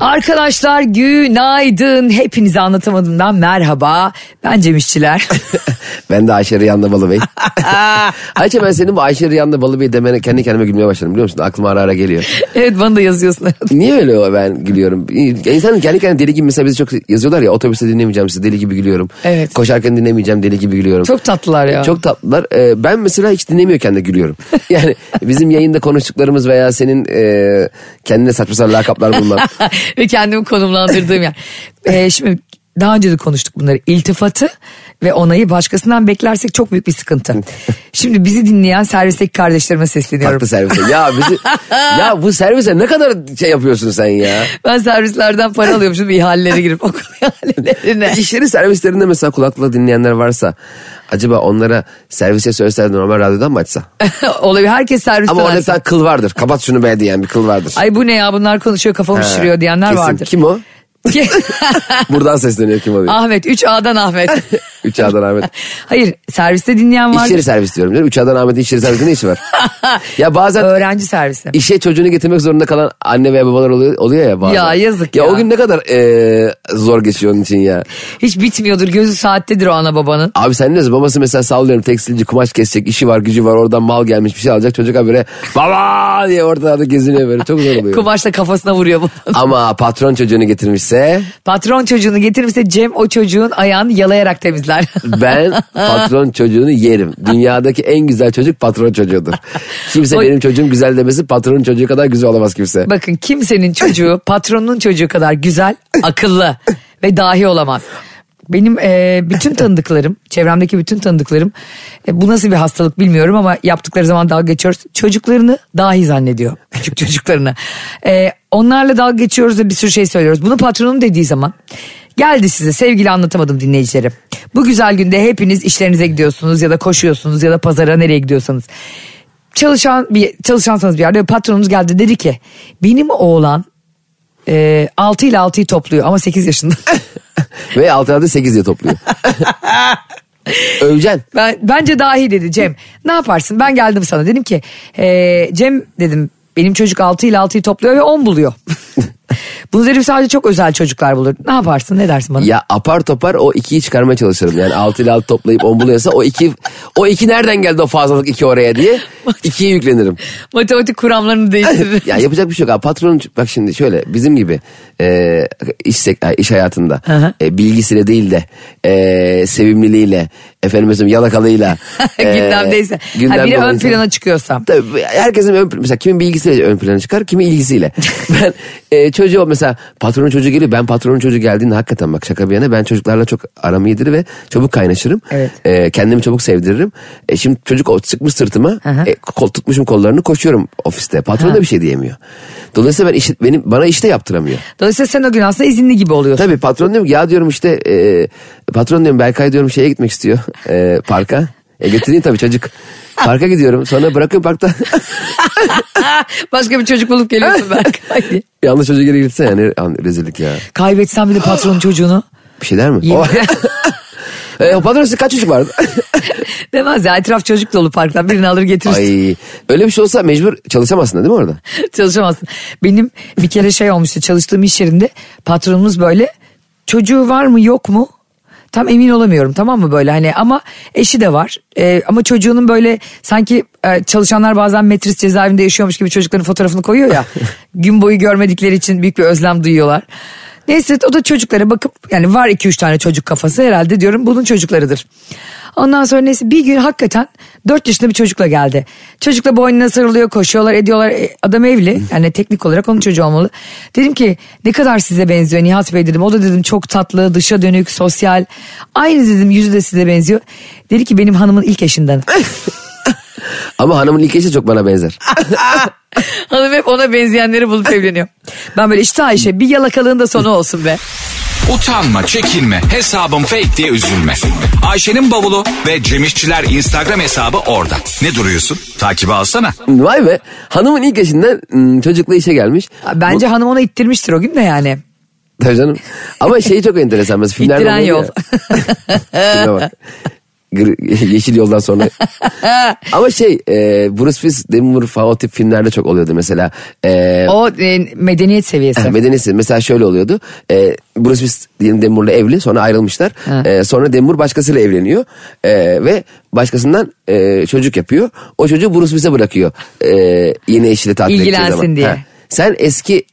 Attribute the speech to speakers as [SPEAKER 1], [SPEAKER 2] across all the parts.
[SPEAKER 1] Arkadaşlar günaydın. Hepinize anlatamadığımdan merhaba. Ben Cem İşçiler.
[SPEAKER 2] ben de Ayşe Riyan'la Balı Bey. Ayşe ben senin bu Ayşe Riyan'la Balı Bey demene kendi kendime gülmeye başladım biliyor musun? Aklıma ara ara geliyor.
[SPEAKER 1] evet bana da yazıyorsun.
[SPEAKER 2] Niye öyle ben gülüyorum? İnsanın kendi kendine deli gibi mesela bizi çok yazıyorlar ya otobüste dinlemeyeceğim sizi deli gibi gülüyorum.
[SPEAKER 1] Evet.
[SPEAKER 2] Koşarken dinlemeyeceğim deli gibi gülüyorum.
[SPEAKER 1] Çok tatlılar ya.
[SPEAKER 2] Çok tatlılar. Ee, ben mesela hiç dinlemiyorken de gülüyorum. Yani bizim yayında konuştuklarımız veya senin e, kendine saçma sapan lakaplar bulman.
[SPEAKER 1] Ve kendimi konumlandırdığım yer. Ee, şimdi daha önce de konuştuk bunları. İltifatı ve onayı başkasından beklersek çok büyük bir sıkıntı. Şimdi bizi dinleyen servisteki kardeşlerime sesleniyorum.
[SPEAKER 2] Farklı servise. Ya bizi ya bu servise ne kadar şey yapıyorsun sen ya?
[SPEAKER 1] Ben servislerden para alıyorum şimdi ihalelere girip okul ihalelerine.
[SPEAKER 2] İş yeri servislerinde mesela kulaklıkla dinleyenler varsa acaba onlara servise söyleseler normal radyodan mı açsa?
[SPEAKER 1] Olabilir herkes servisten
[SPEAKER 2] Ama orada kıl vardır. Kapat şunu be diyen bir kıl vardır.
[SPEAKER 1] Ay bu ne ya bunlar konuşuyor kafamı şişiriyor diyenler
[SPEAKER 2] Kesin.
[SPEAKER 1] vardır.
[SPEAKER 2] Kim o? Buradan sesleniyor kim oluyor?
[SPEAKER 1] Ahmet 3A'dan Ahmet.
[SPEAKER 2] Üç A'dan Ahmet.
[SPEAKER 1] Hayır serviste dinleyen var.
[SPEAKER 2] İş yeri servis diyorum. Üç A'dan Ahmet'in iş yeri servisi ne işi var? ya bazen
[SPEAKER 1] Öğrenci servisi.
[SPEAKER 2] işe çocuğunu getirmek zorunda kalan anne veya babalar oluyor, oluyor ya bazen.
[SPEAKER 1] Ya yazık
[SPEAKER 2] ya.
[SPEAKER 1] ya.
[SPEAKER 2] o gün ne kadar e, zor geçiyor onun için ya.
[SPEAKER 1] Hiç bitmiyordur gözü saattedir o ana babanın.
[SPEAKER 2] Abi sen ne diyorsun? Babası mesela sallıyorum tekstilci kumaş kesecek işi var gücü var oradan mal gelmiş bir şey alacak çocuk habire baba diye ortalarda geziniyor böyle çok zor oluyor.
[SPEAKER 1] Kumaşla kafasına vuruyor babanın.
[SPEAKER 2] Ama patron çocuğunu getirmişse
[SPEAKER 1] Patron çocuğunu getirmişse Cem o çocuğun ayağını yalayarak temizler.
[SPEAKER 2] ben patron çocuğunu yerim. Dünyadaki en güzel çocuk patron çocuğudur. Kimse
[SPEAKER 1] Oy.
[SPEAKER 2] benim çocuğum güzel demesi patronun çocuğu kadar güzel olamaz kimse.
[SPEAKER 1] Bakın kimsenin çocuğu patronun çocuğu kadar güzel, akıllı ve dahi olamaz. Benim e, bütün tanıdıklarım, çevremdeki bütün tanıdıklarım e, bu nasıl bir hastalık bilmiyorum ama yaptıkları zaman dalga geçiyoruz. Çocuklarını dahi zannediyor. Küçük çocuklarını. E, onlarla dalga geçiyoruz da bir sürü şey söylüyoruz. Bunu patronum dediği zaman geldi size sevgili anlatamadım dinleyicilerim. Bu güzel günde hepiniz işlerinize gidiyorsunuz ya da koşuyorsunuz ya da pazara nereye gidiyorsanız çalışan bir çalışansanız bir yerde patronunuz geldi dedi ki benim oğlan e, 6 ile 6'yı topluyor ama 8 yaşında.
[SPEAKER 2] Ve altı altı sekiz diye topluyor. Öveceksin.
[SPEAKER 1] ben, bence dahi dedi Cem. Ne yaparsın ben geldim sana dedim ki e, Cem dedim benim çocuk 6 ile 6'yı topluyor ve 10 buluyor. Bunu dedim sadece çok özel çocuklar bulur. Ne yaparsın ne dersin bana?
[SPEAKER 2] Ya apar topar o ikiyi çıkarmaya çalışırım. Yani altı ile altı toplayıp on buluyorsa o iki, o iki nereden geldi o fazlalık iki oraya diye ikiye yüklenirim.
[SPEAKER 1] Matematik kuramlarını değiştirir.
[SPEAKER 2] Ya yapacak bir şey yok abi. Patronun bak şimdi şöyle bizim gibi e, iş, iş hayatında e, bilgisiyle değil de e, sevimliliğiyle efendim mesela yalakalığıyla e,
[SPEAKER 1] Gündemdeyse. Ha, biri ön
[SPEAKER 2] insan-
[SPEAKER 1] plana çıkıyorsa.
[SPEAKER 2] Tabii herkesin ön, mesela kimin bilgisiyle ön plana çıkar, kimin ilgisiyle. ben e, çocuğu mesela patronun çocuğu geliyor. Ben patronun çocuğu geldiğinde hakikaten bak şaka bir yana ben çocuklarla çok aram iyidir ve çabuk kaynaşırım.
[SPEAKER 1] Evet.
[SPEAKER 2] E, kendimi çabuk sevdiririm. E, şimdi çocuk o sıkmış sırtıma.
[SPEAKER 1] hı.
[SPEAKER 2] E, kol tutmuşum kollarını koşuyorum ofiste. Patron da bir şey diyemiyor. Dolayısıyla ben iş, benim bana işte yaptıramıyor.
[SPEAKER 1] Dolayısıyla sen o gün aslında izinli gibi oluyorsun.
[SPEAKER 2] Tabii patron diyorum ya diyorum işte e, patron diyorum Berkay diyorum şeye gitmek istiyor e, parka. E götüreyim tabii çocuk. Parka gidiyorum sonra bırakıyorum parkta.
[SPEAKER 1] Başka bir çocuk bulup geliyorsun belki.
[SPEAKER 2] Yanlış çocuğa geri gitse yani an- rezillik ya.
[SPEAKER 1] Kaybetsen bir de patronun çocuğunu.
[SPEAKER 2] Bir şey der mi? O, e, patron size kaç çocuk vardı?
[SPEAKER 1] Demez ya etraf çocuk dolu parktan birini alır getirirsin.
[SPEAKER 2] Ay öyle bir şey olsa mecbur çalışamazsın değil mi orada?
[SPEAKER 1] Çalışamazsın. Benim bir kere şey olmuştu çalıştığım iş yerinde patronumuz böyle çocuğu var mı yok mu? Tam emin olamıyorum tamam mı böyle? Hani ama eşi de var. Ee, ama çocuğunun böyle sanki e, çalışanlar bazen metris cezaevinde yaşıyormuş gibi çocukların fotoğrafını koyuyor ya. Gün boyu görmedikleri için büyük bir özlem duyuyorlar. Neyse o da çocuklara bakıp yani var iki üç tane çocuk kafası herhalde diyorum bunun çocuklarıdır. Ondan sonra neyse bir gün hakikaten 4 yaşında bir çocukla geldi. Çocukla boynuna sarılıyor, koşuyorlar, ediyorlar. E, Adam evli. Yani teknik olarak onun çocuğu olmalı. Dedim ki ne kadar size benziyor Nihat Bey dedim. O da dedim çok tatlı, dışa dönük, sosyal. Aynı dedim yüzü de size benziyor. Dedi ki benim hanımın ilk eşinden.
[SPEAKER 2] Ama hanımın ilk eşi çok bana benzer.
[SPEAKER 1] Hanım hep ona benzeyenleri bulup evleniyor. Ben böyle işte Ayşe bir yalakalığın da sonu olsun be.
[SPEAKER 3] Utanma, çekinme, hesabım fake diye üzülme. Ayşe'nin bavulu ve Cemişçiler Instagram hesabı orada. Ne duruyorsun? Takibi alsana.
[SPEAKER 2] Vay be hanımın ilk eşinden ım, çocukla işe gelmiş.
[SPEAKER 1] Bence hanım ona ittirmiştir o gün de yani.
[SPEAKER 2] Tabii canım. Ama şey çok enteresan. Mesela filmlerde
[SPEAKER 1] İttiren
[SPEAKER 2] oluyor
[SPEAKER 1] yol.
[SPEAKER 2] ya. Filme bak. Yeşil yoldan sonra. Ama şey e, Bruce Willis, Demi Moore o tip filmlerde çok oluyordu. Mesela e,
[SPEAKER 1] O e, medeniyet seviyesi.
[SPEAKER 2] Medenisi mesela şöyle oluyordu. E, Bruce Willis diyelim Demi Moore'la evli sonra ayrılmışlar.
[SPEAKER 1] Ha.
[SPEAKER 2] E, sonra Demi Moore başkasıyla evleniyor. E, ve başkasından e, çocuk yapıyor. O çocuğu Bruce Willis'e bırakıyor. E, yeni eşiyle tatil
[SPEAKER 1] İlgilensin diye.
[SPEAKER 2] Ha. Sen eski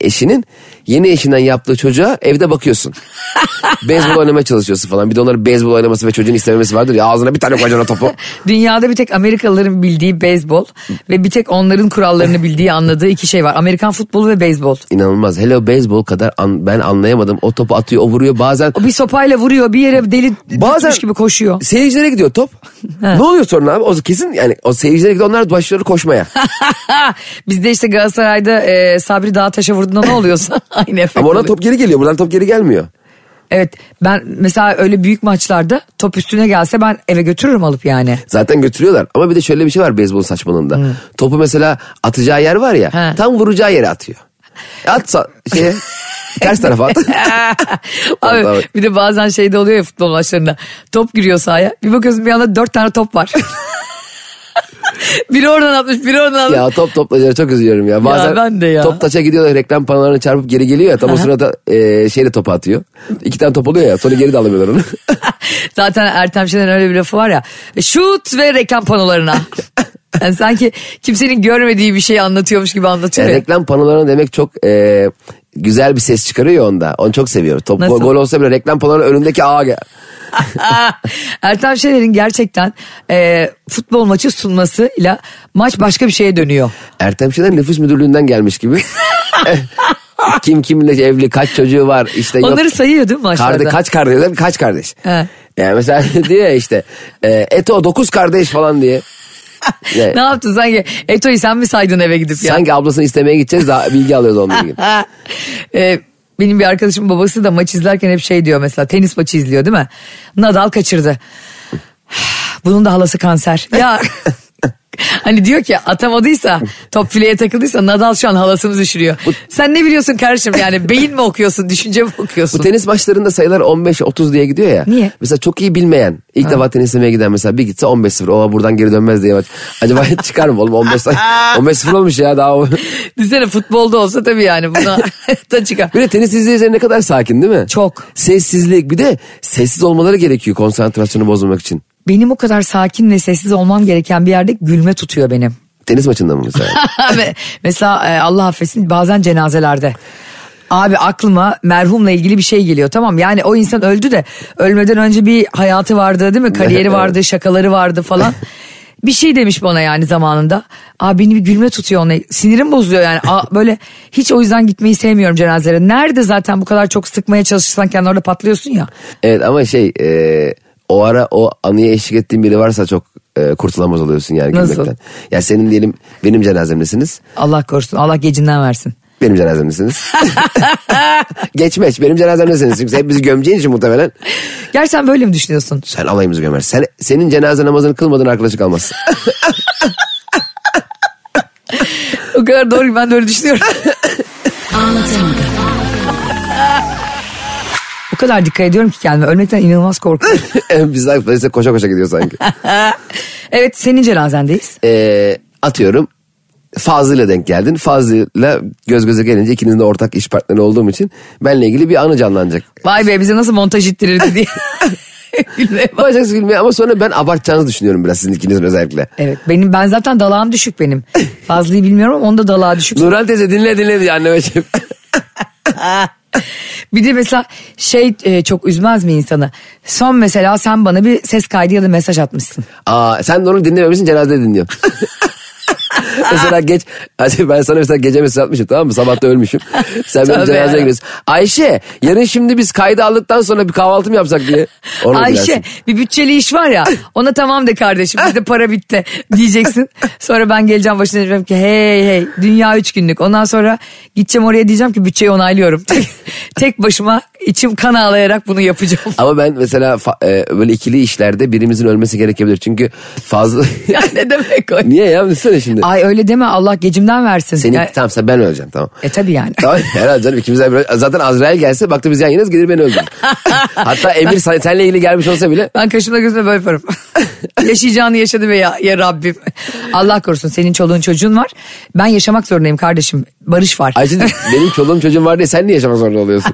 [SPEAKER 2] eşinin yeni eşinden yaptığı çocuğa evde bakıyorsun. beyzbol oynamaya çalışıyorsun falan. Bir de onların beyzbol oynaması ve çocuğun istememesi vardır ya ağzına bir tane koyacaksın o topu.
[SPEAKER 1] Dünyada bir tek Amerikalıların bildiği beyzbol ve bir tek onların kurallarını bildiği anladığı iki şey var. Amerikan futbolu ve beyzbol.
[SPEAKER 2] İnanılmaz. Hello beyzbol kadar an- ben anlayamadım. O topu atıyor o vuruyor bazen.
[SPEAKER 1] O bir sopayla vuruyor bir yere deli
[SPEAKER 2] Bazen
[SPEAKER 1] gibi koşuyor.
[SPEAKER 2] Seyircilere gidiyor top. ne oluyor sonra abi? O kesin yani o seyircilere gidiyor onlar başlıyor koşmaya.
[SPEAKER 1] Bizde işte Galatasaray'da e, Sabri Dağtaş'a vurduğunda ne oluyorsa aynı efekt
[SPEAKER 2] Ama
[SPEAKER 1] oluyor.
[SPEAKER 2] top geri geliyor. Buradan top geri gelmiyor.
[SPEAKER 1] Evet ben mesela öyle büyük maçlarda top üstüne gelse ben eve götürürüm alıp yani.
[SPEAKER 2] Zaten götürüyorlar. Ama bir de şöyle bir şey var beyzbol saçmalığında. Topu mesela atacağı yer var ya.
[SPEAKER 1] He.
[SPEAKER 2] Tam vuracağı yere atıyor. At sa- şeye ters tarafa at.
[SPEAKER 1] Abi bir de bazen şeyde oluyor ya futbol maçlarında. Top giriyor sahaya. Bir bakıyorsun bir anda dört tane top var. biri oradan atmış biri oradan atmış.
[SPEAKER 2] ya top toplayıcıları çok üzülüyorum ya. Bazen
[SPEAKER 1] ben de ya.
[SPEAKER 2] top taça gidiyorlar reklam panolarına çarpıp geri geliyor ya. Tam o sırada e, şeyle topu atıyor. İki tane top oluyor ya. Sonra geri de alamıyorlar onu.
[SPEAKER 1] Zaten Ertem Şener'in öyle bir lafı var ya. Şut ve reklam panolarına. Yani sanki kimsenin görmediği bir şeyi anlatıyormuş gibi anlatıyor
[SPEAKER 2] Yani
[SPEAKER 1] ya.
[SPEAKER 2] reklam panolarına demek çok e, güzel bir ses çıkarıyor onda. Onu çok seviyorum. Top
[SPEAKER 1] Nasıl?
[SPEAKER 2] gol, olsa bile reklam panolarının önündeki ağa.
[SPEAKER 1] Ertem Şener'in gerçekten e, futbol maçı sunmasıyla maç başka bir şeye dönüyor.
[SPEAKER 2] Ertem Şener nüfus müdürlüğünden gelmiş gibi. Kim kimle evli, kaç çocuğu var işte yok.
[SPEAKER 1] Onları sayıyor değil mi maçlarda?
[SPEAKER 2] Karde, kaç kardeş, kaç kardeş.
[SPEAKER 1] He.
[SPEAKER 2] Yani mesela diyor ya işte e, Eto dokuz kardeş falan diye. Yani
[SPEAKER 1] Ne yaptın sanki Eto'yu sen mi saydın eve gidip ya?
[SPEAKER 2] sanki ablasını istemeye gideceğiz daha bilgi alıyoruz onunla ilgili.
[SPEAKER 1] Ee, benim bir arkadaşım babası da maç izlerken hep şey diyor mesela tenis maçı izliyor değil mi? Nadal kaçırdı. Bunun da halası kanser. Ya hani diyor ki atamadıysa top fileye takıldıysa Nadal şu an halasını düşürüyor. Sen ne biliyorsun kardeşim yani beyin mi okuyorsun düşünce mi okuyorsun?
[SPEAKER 2] Bu tenis maçlarında sayılar 15-30 diye gidiyor ya.
[SPEAKER 1] Niye?
[SPEAKER 2] Mesela çok iyi bilmeyen, ilk defa tenis izlemeye giden mesela bir gitse 15-0. O buradan geri dönmez diye maç. Acaba çıkar mı oğlum 15 15-0 olmuş ya daha. o.
[SPEAKER 1] Düşünsene futbolda olsa tabii yani buna da çıkar.
[SPEAKER 2] Bir de tenis izleyicileri ne kadar sakin değil mi?
[SPEAKER 1] Çok.
[SPEAKER 2] Sessizlik bir de sessiz olmaları gerekiyor konsantrasyonu bozmamak için.
[SPEAKER 1] Benim o kadar sakin ve sessiz olmam gereken bir yerde gülme tutuyor benim.
[SPEAKER 2] Tenis maçında mı mesela?
[SPEAKER 1] Mesela e, Allah affetsin bazen cenazelerde. Abi aklıma merhumla ilgili bir şey geliyor tamam yani o insan öldü de ölmeden önce bir hayatı vardı değil mi kariyeri vardı şakaları vardı falan. Bir şey demiş bana yani zamanında. Abi beni bir gülme tutuyor ona. Sinirim bozuyor yani. Aa, böyle hiç o yüzden gitmeyi sevmiyorum cenazelere. Nerede zaten bu kadar çok sıkmaya çalışırsan kendini orada patlıyorsun ya.
[SPEAKER 2] evet ama şey e, o ara o anıya eşlik ettiğin biri varsa çok e, kurtulamaz oluyorsun yani
[SPEAKER 1] Nasıl?
[SPEAKER 2] gülmekten. Ya senin diyelim benim cenazemdesiniz.
[SPEAKER 1] Allah korusun Allah gecinden versin.
[SPEAKER 2] Benim cenazemdesiniz. Geçmeç benim cenazemdesiniz. Çünkü hep bizi gömeceğin için muhtemelen.
[SPEAKER 1] Gerçekten böyle mi düşünüyorsun?
[SPEAKER 2] Sen alayımızı gömersin. Sen, senin cenaze namazını kılmadığın arkadaşı kalmaz.
[SPEAKER 1] O kadar doğru ki ben de öyle düşünüyorum. o kadar dikkat ediyorum ki kendime. Ölmekten inanılmaz korkuyorum.
[SPEAKER 2] Bizler polise koşa koşa gidiyor sanki.
[SPEAKER 1] evet senin cenazendeyiz.
[SPEAKER 2] Ee, atıyorum Fazlı'yla denk geldin. Fazlı'yla göz göze gelince ikinizin de ortak iş partneri olduğum için benle ilgili bir anı canlanacak.
[SPEAKER 1] Vay be bize nasıl montaj ittirirdi diye.
[SPEAKER 2] Bacaksız gülmeye ama sonra ben abartacağınızı düşünüyorum biraz sizin ikinizin özellikle.
[SPEAKER 1] evet benim ben zaten dalağım düşük benim. Fazlıyı bilmiyorum ama onda dalağı düşük.
[SPEAKER 2] Nurhan teyze dinle dinle diye anneme şey.
[SPEAKER 1] Bir de mesela şey e, çok üzmez mi insanı? Son mesela sen bana bir ses kaydı ya da mesaj atmışsın.
[SPEAKER 2] Aa, sen de onu dinlememişsin cenazede dinliyor. mesela geç hadi ben sana mesela gece mesaj atmışım tamam mı sabah da ölmüşüm. Sen benim cenazeye gidiyorsun. Ayşe yarın şimdi biz kaydı aldıktan sonra bir kahvaltı mı yapsak diye. Onu
[SPEAKER 1] Ayşe
[SPEAKER 2] bilersin.
[SPEAKER 1] bir bütçeli iş var ya ona tamam de kardeşim bizde para bitti diyeceksin. Sonra ben geleceğim başına diyeceğim ki hey hey dünya üç günlük. Ondan sonra gideceğim oraya diyeceğim ki bütçeyi onaylıyorum. Tek, tek başıma içim kan ağlayarak bunu yapacağım.
[SPEAKER 2] Ama ben mesela e, böyle ikili işlerde birimizin ölmesi gerekebilir. Çünkü fazla...
[SPEAKER 1] ya ne demek o?
[SPEAKER 2] Niye ya? Düşünsene şimdi.
[SPEAKER 1] Ay öyle deme Allah gecimden versin.
[SPEAKER 2] Senin,
[SPEAKER 1] Ya-
[SPEAKER 2] tamam sen ben öleceğim tamam.
[SPEAKER 1] E tabii yani.
[SPEAKER 2] Tamam herhalde canım ikimizden biri. Zaten Azrail gelse baktı biz yan yanayız gelir beni öldürür. Hatta Emir sen- seninle ilgili gelmiş olsa bile
[SPEAKER 1] Ben kaşımda gözümle böyle yaparım. Yaşayacağını yaşadı ve ya, ya Rabbim. Allah korusun senin çoluğun çocuğun var. Ben yaşamak zorundayım kardeşim. Barış var.
[SPEAKER 2] Ayşe benim çoluğum çocuğum var diye sen niye yaşamak zorunda oluyorsun?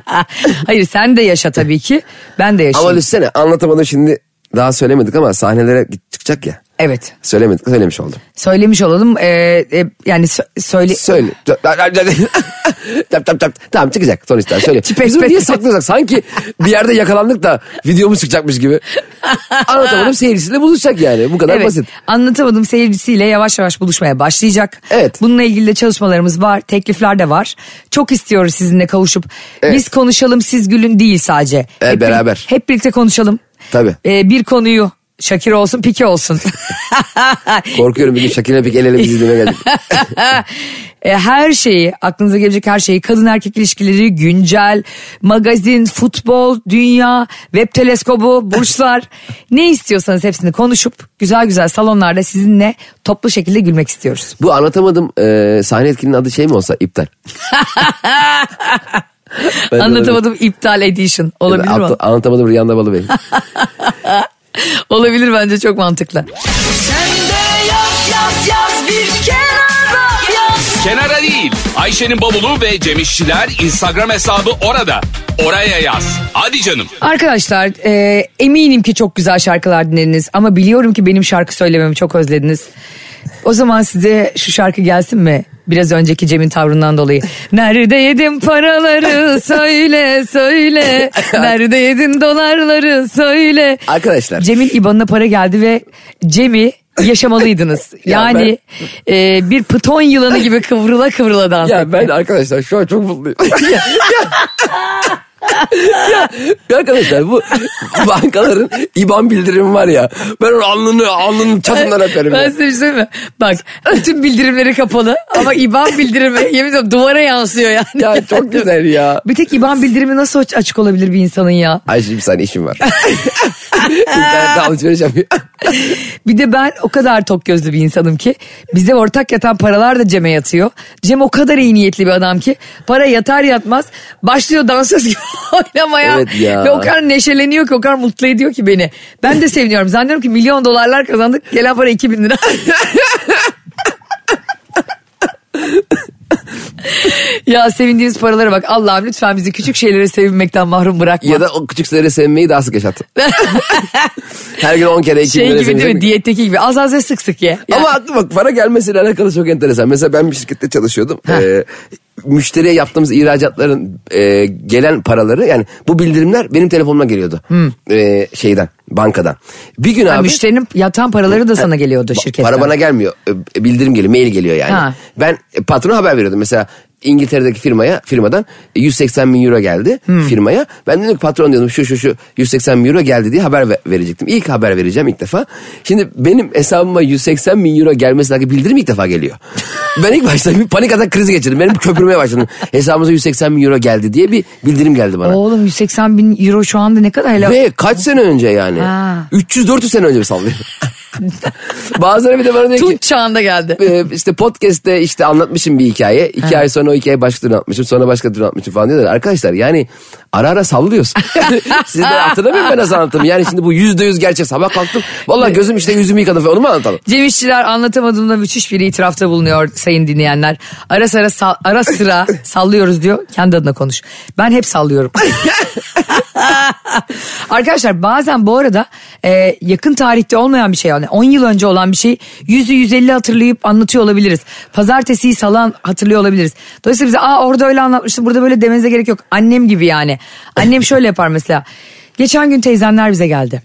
[SPEAKER 1] Hayır sen de yaşa tabii ki. Ben de
[SPEAKER 2] ama
[SPEAKER 1] yaşayayım.
[SPEAKER 2] düşünsene anlatamadım şimdi daha söylemedik ama sahnelere çıkacak ya.
[SPEAKER 1] Evet.
[SPEAKER 2] Söylemedik söylemiş oldum.
[SPEAKER 1] Söylemiş olalım. Ee, e, yani sö- söyle.
[SPEAKER 2] Söyle. tap tap tap. Tamam çıkacak sonuçta söyle.
[SPEAKER 1] Çipek
[SPEAKER 2] Biz bunu niye saklıyorsak sanki bir yerde yakalandık da videomuz çıkacakmış gibi. Anlatamadım seyircisiyle buluşacak yani bu kadar
[SPEAKER 1] Evet.
[SPEAKER 2] basit.
[SPEAKER 1] Anlatamadım seyircisiyle yavaş yavaş buluşmaya başlayacak.
[SPEAKER 2] Evet.
[SPEAKER 1] Bununla ilgili de çalışmalarımız var. Teklifler de var. Çok istiyoruz sizinle kavuşup.
[SPEAKER 2] Evet.
[SPEAKER 1] Biz konuşalım siz gülün değil sadece.
[SPEAKER 2] Evet,
[SPEAKER 1] bir-
[SPEAKER 2] beraber.
[SPEAKER 1] hep birlikte konuşalım.
[SPEAKER 2] Tabii.
[SPEAKER 1] Ee, bir konuyu Şakir olsun Piki olsun.
[SPEAKER 2] Korkuyorum bir gün Şakir'le bir el ele bizi izlemeye geldik.
[SPEAKER 1] Her şeyi aklınıza gelecek her şeyi kadın erkek ilişkileri güncel magazin futbol dünya web teleskobu burçlar ne istiyorsanız hepsini konuşup güzel güzel salonlarda sizinle toplu şekilde gülmek istiyoruz.
[SPEAKER 2] Bu anlatamadım e, sahne etkinliğinin adı şey mi olsa iptal.
[SPEAKER 1] Anlatamadım iptal edition olabilir mi?
[SPEAKER 2] Anlat- Anlatamadım Riyan'da Balı Bey.
[SPEAKER 1] Olabilir bence çok mantıklı.
[SPEAKER 3] Kenara değil. Ayşe'nin bavulu ve Cemişçiler Instagram hesabı orada. Oraya yaz. Hadi canım.
[SPEAKER 1] Arkadaşlar e, eminim ki çok güzel şarkılar dinlediniz ama biliyorum ki benim şarkı söylememi çok özlediniz. O zaman size şu şarkı gelsin mi? Biraz önceki Cem'in tavrından dolayı. Nerede yedin paraları söyle söyle. Nerede yedin dolarları söyle.
[SPEAKER 2] Arkadaşlar.
[SPEAKER 1] Cem'in IBAN'ına para geldi ve Cem'i yaşamalıydınız.
[SPEAKER 2] Ya
[SPEAKER 1] yani e, bir piton yılanı gibi kıvrıla kıvrıla dans.
[SPEAKER 2] Ya ben arkadaşlar şu an çok mutluyum. Ya, arkadaşlar bu bankaların IBAN bildirimi var ya. Ben onun alnını alnının çatından öperim.
[SPEAKER 1] Ben
[SPEAKER 2] ya.
[SPEAKER 1] size bir şey söyleyeyim mi? Bak bütün bildirimleri kapalı ama IBAN bildirimi yemin ediyorum duvara yansıyor yani.
[SPEAKER 2] Ya çok güzel ya.
[SPEAKER 1] Bir tek IBAN bildirimi nasıl aç- açık olabilir bir insanın ya?
[SPEAKER 2] Ayşe bir saniye işim var. İnternette alışveriş yapıyor.
[SPEAKER 1] Bir de ben o kadar tok gözlü bir insanım ki bize ortak yatan paralar da Cem'e yatıyor. Cem o kadar iyi niyetli bir adam ki para yatar yatmaz başlıyor dansöz gibi oynamaya.
[SPEAKER 2] Evet ya.
[SPEAKER 1] Ve o kadar neşeleniyor ki o kadar mutlu ediyor ki beni. Ben de seviniyorum. Zannediyorum ki milyon dolarlar kazandık gelen para 2000 lira. ya sevindiğimiz paralara bak Allah'ım lütfen bizi küçük şeylere sevinmekten mahrum bırakma.
[SPEAKER 2] Ya da o küçük şeyleri sevmeyi daha sık yaşat. Her gün 10 kere 2
[SPEAKER 1] şey gibi değil mi diyetteki gibi az az ve sık sık ye.
[SPEAKER 2] Ama aklı bak para gelmesiyle alakalı çok enteresan. Mesela ben bir şirkette çalışıyordum. Ee, müşteriye yaptığımız ihracatların e, gelen paraları yani bu bildirimler benim telefonuma geliyordu. Ee, şeyden bankadan. Bir gün
[SPEAKER 1] Ha,
[SPEAKER 2] abi
[SPEAKER 1] müşterinin yatan paraları da sana geliyordu şirketten.
[SPEAKER 2] para bana gelmiyor. Ee, Bildirim geliyor, mail geliyor yani.
[SPEAKER 1] Ha.
[SPEAKER 2] Ben e, patrona haber veriyordum. Mesela İngiltere'deki firmaya firmadan 180 bin euro geldi firmaya. Ben dedim ki patron diyordum şu şu şu 180 bin euro geldi diye haber ve- verecektim. İlk haber vereceğim ilk defa. Şimdi benim hesabıma 180 bin euro gelmesi dahi bildirim ilk defa geliyor. ben ilk başta bir panik atak krizi geçirdim. Benim köpürmeye başladım. Hesabımıza 180 bin euro geldi diye bir bildirim geldi bana.
[SPEAKER 1] Oğlum 180 bin euro şu anda ne kadar helal.
[SPEAKER 2] Ve kaç sene önce yani?
[SPEAKER 1] Ha.
[SPEAKER 2] 300-400 sene önce bir sallıyor. Bazıları bir de bana diyor ki
[SPEAKER 1] Tunç çağında geldi.
[SPEAKER 2] e, işte podcast'te işte anlatmışım bir hikaye. İki ay sonra o hikayeyi başka türlü anlatmışım. Sonra başka türlü anlatmışım falan diyorlar. Arkadaşlar yani ara ara sallıyoruz. Siz de hatırlamıyor musun ben nasıl anlattım? Yani şimdi bu yüzde yüz gerçek. Sabah kalktım. Vallahi gözüm işte yüzümü yıkadım falan. Onu mu anlatalım?
[SPEAKER 1] Cem İşçiler anlatamadığımda müthiş bir itirafta bulunuyor sayın dinleyenler. Ara sıra, sal- ara sıra sallıyoruz diyor. Kendi adına konuş. Ben hep sallıyorum. Arkadaşlar bazen bu arada e, yakın tarihte olmayan bir şey yani 10 yıl önce olan bir şey 100'ü 150 hatırlayıp anlatıyor olabiliriz. Pazartesiyi salan hatırlıyor olabiliriz. Dolayısıyla bize aa orada öyle anlatmıştım burada böyle demenize gerek yok. Annem gibi yani. Annem şöyle yapar mesela. Geçen gün teyzemler bize geldi.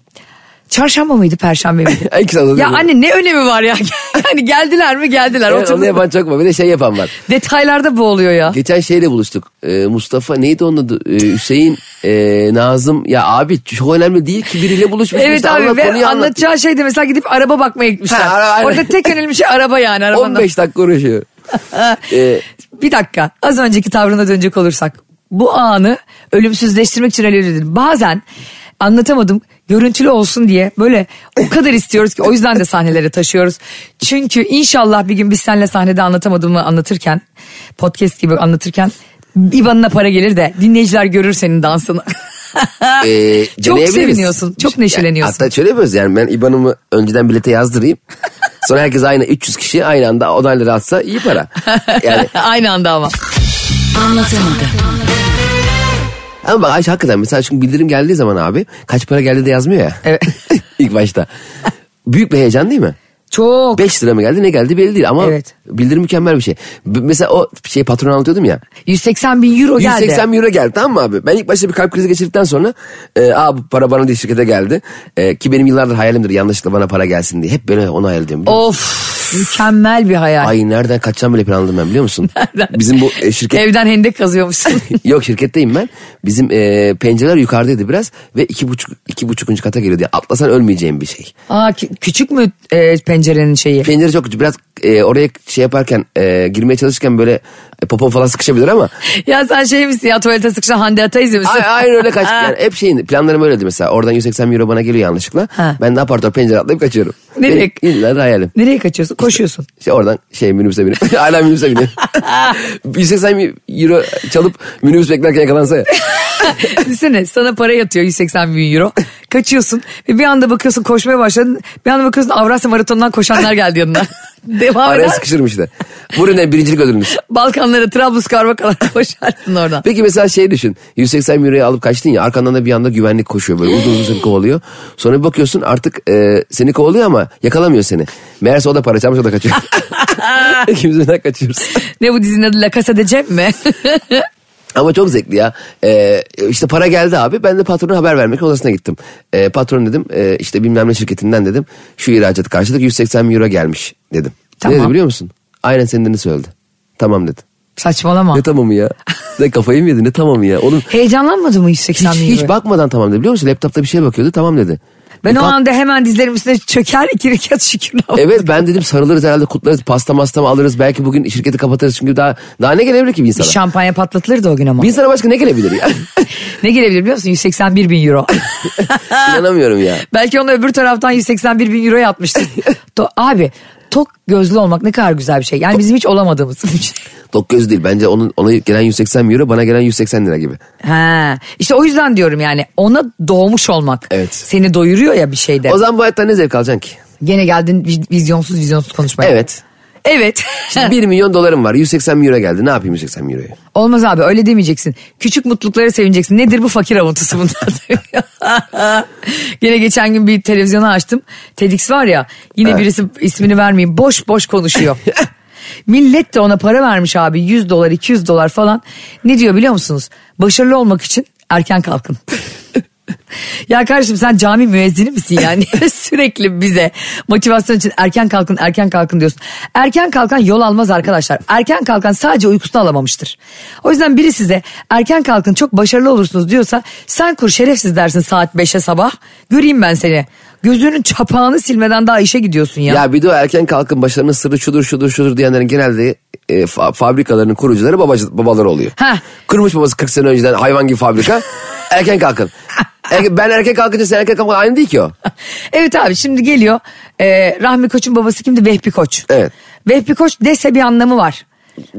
[SPEAKER 1] Çarşamba mıydı perşembe miydi? Ya anne ne önemi var ya? yani geldiler mi geldiler.
[SPEAKER 2] Evet, onu yapan çok var. Bir de şey yapan var.
[SPEAKER 1] Detaylarda boğuluyor ya.
[SPEAKER 2] Geçen şeyle buluştuk. Ee, Mustafa neydi onun adı? Ee, Hüseyin, e, Nazım. Ya abi çok önemli değil ki biriyle buluşmuş.
[SPEAKER 1] Evet
[SPEAKER 2] işte
[SPEAKER 1] abi
[SPEAKER 2] anlat,
[SPEAKER 1] ve
[SPEAKER 2] anlat.
[SPEAKER 1] anlatacağı şey de mesela gidip araba bakmaya gitmişler.
[SPEAKER 2] Ha, ara-.
[SPEAKER 1] Orada tek önemli şey araba yani. Arabanın.
[SPEAKER 2] 15 dakika uğraşıyor. Ee,
[SPEAKER 1] Bir dakika az önceki tavrına dönecek olursak. Bu anı ölümsüzleştirmek için dedim. Bazen anlatamadım görüntülü olsun diye böyle o kadar istiyoruz ki o yüzden de sahnelere taşıyoruz. Çünkü inşallah bir gün biz seninle sahnede anlatamadığımı anlatırken podcast gibi anlatırken İban'ına para gelir de dinleyiciler görür senin dansını.
[SPEAKER 2] Ee,
[SPEAKER 1] çok seviniyorsun, çok neşeleniyorsun.
[SPEAKER 2] hatta şöyle yapıyoruz yani ben IBAN'ımı önceden bilete yazdırayım. Sonra herkes aynı 300 kişi aynı anda onayları atsa iyi para. Yani
[SPEAKER 1] Aynı anda ama.
[SPEAKER 2] Ama bak Ayşe hakikaten mesela çünkü bildirim geldiği zaman abi kaç para geldi de yazmıyor ya.
[SPEAKER 1] Evet.
[SPEAKER 2] İlk başta. Büyük bir heyecan değil mi?
[SPEAKER 1] Çok.
[SPEAKER 2] 5 lira mı geldi ne geldi belli değil ama
[SPEAKER 1] Evet.
[SPEAKER 2] bildirim mükemmel bir şey. B- mesela o şey patron anlatıyordum ya.
[SPEAKER 1] 180 bin euro geldi.
[SPEAKER 2] 180 euro geldi tamam mı abi? Ben ilk başta bir kalp krizi geçirdikten sonra e, aa bu para bana değil şirkete geldi. E, ki benim yıllardır hayalimdir yanlışlıkla bana para gelsin diye. Hep böyle onu hayal ediyorum.
[SPEAKER 1] Of mükemmel bir hayal.
[SPEAKER 2] Ay nereden kaçacağım bile planladım ben biliyor musun?
[SPEAKER 1] Nereden?
[SPEAKER 2] Bizim bu e, şirket...
[SPEAKER 1] Evden hendek kazıyormuşsun.
[SPEAKER 2] Yok şirketteyim ben. Bizim e, pencereler yukarıdaydı biraz ve iki buçuk, iki buçukuncu kata geliyordu. Yani atlasan ölmeyeceğim bir şey.
[SPEAKER 1] Aa, kü- küçük mü e, pencerenin şeyi?
[SPEAKER 2] Pencere çok küçük. Biraz e, oraya şey yaparken e, girmeye çalışırken böyle e, popom falan sıkışabilir ama
[SPEAKER 1] ya sen şey misin ya tuvalete sıkışan Hande Ataizi misin?
[SPEAKER 2] Ay, aynen öyle kaç. Yani hep şeyin planlarım öyleydi mesela. Oradan 180 euro bana geliyor yanlışlıkla.
[SPEAKER 1] Ha.
[SPEAKER 2] Ben de apar topar pencere atlayıp kaçıyorum.
[SPEAKER 1] Nereye?
[SPEAKER 2] Benim illa da hayalim.
[SPEAKER 1] Nereye kaçıyorsun? Koşuyorsun.
[SPEAKER 2] İşte oradan şey minibüse binip hala minibüse biniyorum. 180 euro çalıp minibüs beklerken yakalansa ya.
[SPEAKER 1] Düşünsene sana para yatıyor 180 bin euro. Kaçıyorsun ve bir anda bakıyorsun koşmaya başladın. Bir anda bakıyorsun Avrasya Maratonu'ndan koşanlar geldi yanına. Devam
[SPEAKER 2] Araya
[SPEAKER 1] eder.
[SPEAKER 2] sıkışırım işte. Ne birincilik ödülünüz.
[SPEAKER 1] Balkanlara Trablusgarp'a kadar koşarsın oradan.
[SPEAKER 2] Peki mesela şey düşün. 180 euroyu alıp kaçtın ya arkandan da bir anda güvenlik koşuyor böyle uzun uzun kovalıyor. Sonra bir bakıyorsun artık e, seni kovalıyor ama yakalamıyor seni. Meğerse o da para çalmış o da kaçıyor. İkimiz birden kaçıyoruz.
[SPEAKER 1] Ne bu dizinin adı La Casa de Cem mi?
[SPEAKER 2] Ama çok zevkli ya. Ee, işte para geldi abi. Ben de patrona haber vermek odasına gittim. Ee, patron dedim e, işte bilmem ne şirketinden dedim. Şu ihracatı karşıladık 180 bin euro gelmiş dedim.
[SPEAKER 1] Tamam.
[SPEAKER 2] Ne dedi biliyor musun? Aynen senin dediğini söyledi. Tamam dedi.
[SPEAKER 1] Saçmalama.
[SPEAKER 2] Ne tamamı ya? ne kafayı mı yedi ne tamamı ya? Oğlum
[SPEAKER 1] Heyecanlanmadı mı 180
[SPEAKER 2] hiç, hiç
[SPEAKER 1] euro?
[SPEAKER 2] bakmadan tamam dedi biliyor musun? Laptopta bir şey bakıyordu tamam dedi.
[SPEAKER 1] Ben o
[SPEAKER 2] Kalk-
[SPEAKER 1] anda hemen dizlerim üstüne çöker iki rekat şükür.
[SPEAKER 2] Evet ben dedim sarılırız herhalde kutlarız pasta masta mı alırız belki bugün şirketi kapatırız çünkü daha daha ne gelebilir ki bir insana?
[SPEAKER 1] Şampanya patlatılırdı o gün ama.
[SPEAKER 2] Bir insana başka ne gelebilir ya?
[SPEAKER 1] Ne gelebilir biliyor musun? 181 bin euro.
[SPEAKER 2] İnanamıyorum ya.
[SPEAKER 1] Belki onu öbür taraftan 181 bin euroya atmıştır. To- abi tok gözlü olmak ne kadar güzel bir şey. Yani bizim hiç olamadığımız bir şey.
[SPEAKER 2] Tok göz değil bence onun ona gelen 180 euro bana gelen 180 lira gibi.
[SPEAKER 1] Ha, işte o yüzden diyorum yani ona doğmuş olmak.
[SPEAKER 2] Evet.
[SPEAKER 1] Seni doyuruyor ya bir şeyde.
[SPEAKER 2] O zaman bu hayatta ne zevk alacaksın ki?
[SPEAKER 1] Gene geldin vi- vizyonsuz vizyonsuz konuşmaya.
[SPEAKER 2] Evet.
[SPEAKER 1] Evet.
[SPEAKER 2] İşte 1 milyon dolarım var 180 euro geldi ne yapayım 180 euroyu?
[SPEAKER 1] Olmaz abi öyle demeyeceksin. Küçük mutluluklara sevineceksin. Nedir bu fakir avuntusu bunlar? Gene geçen gün bir televizyonu açtım. TEDx var ya yine birisi ismini vermeyeyim boş boş konuşuyor. Millet de ona para vermiş abi 100 dolar 200 dolar falan. Ne diyor biliyor musunuz? Başarılı olmak için erken kalkın. Ya kardeşim sen cami müezzini misin yani? Sürekli bize motivasyon için erken kalkın erken kalkın diyorsun. Erken kalkan yol almaz arkadaşlar. Erken kalkan sadece uykusunu alamamıştır. O yüzden biri size erken kalkın çok başarılı olursunuz diyorsa sen kur şerefsiz dersin saat 5'e sabah. Göreyim ben seni. Gözünün çapağını silmeden daha işe gidiyorsun ya.
[SPEAKER 2] Ya bir de o erken kalkın başlarının sırrı şudur şudur şudur diyenlerin genelde e, fa- fabrikalarının kurucuları babacı, babaları oluyor.
[SPEAKER 1] Heh.
[SPEAKER 2] Kurmuş babası 40 sene önceden hayvan gibi fabrika. erken kalkın. Erken- ben erken kalkınca sen erken kalkın aynı değil ki o.
[SPEAKER 1] Evet abi şimdi geliyor e, Rahmi Koç'un babası kimdi Vehbi Koç.
[SPEAKER 2] Evet.
[SPEAKER 1] Vehbi Koç dese bir anlamı var.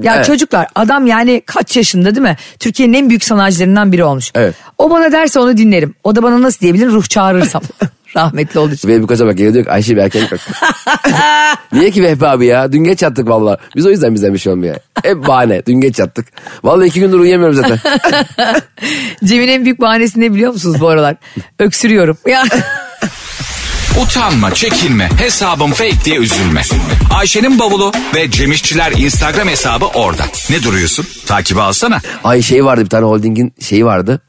[SPEAKER 1] Ya
[SPEAKER 2] Evet.
[SPEAKER 1] çocuklar adam yani kaç yaşında değil mi? Türkiye'nin en büyük sanayicilerinden biri olmuş.
[SPEAKER 2] Evet.
[SPEAKER 1] O bana derse onu dinlerim. O da bana nasıl diyebilir ruh çağırırsam. Rahmetli olduğu için.
[SPEAKER 2] Ve bir koca bak geliyor diyor ki Ayşe bir erken kalk. Niye ki Vehbi abi ya? Dün geç yattık valla. Biz o yüzden bizden bir şey olmuyor. Hep bahane. Dün geç yattık. Vallahi iki gündür uyuyamıyorum zaten.
[SPEAKER 1] Cem'in en büyük bahanesi ne biliyor musunuz bu aralar? Öksürüyorum. Ya.
[SPEAKER 3] Utanma, çekinme, hesabım fake diye üzülme. Ayşe'nin bavulu ve Cemişçiler Instagram hesabı orada. Ne duruyorsun? Takibi alsana.
[SPEAKER 2] Ay şey vardı bir tane holdingin şeyi vardı.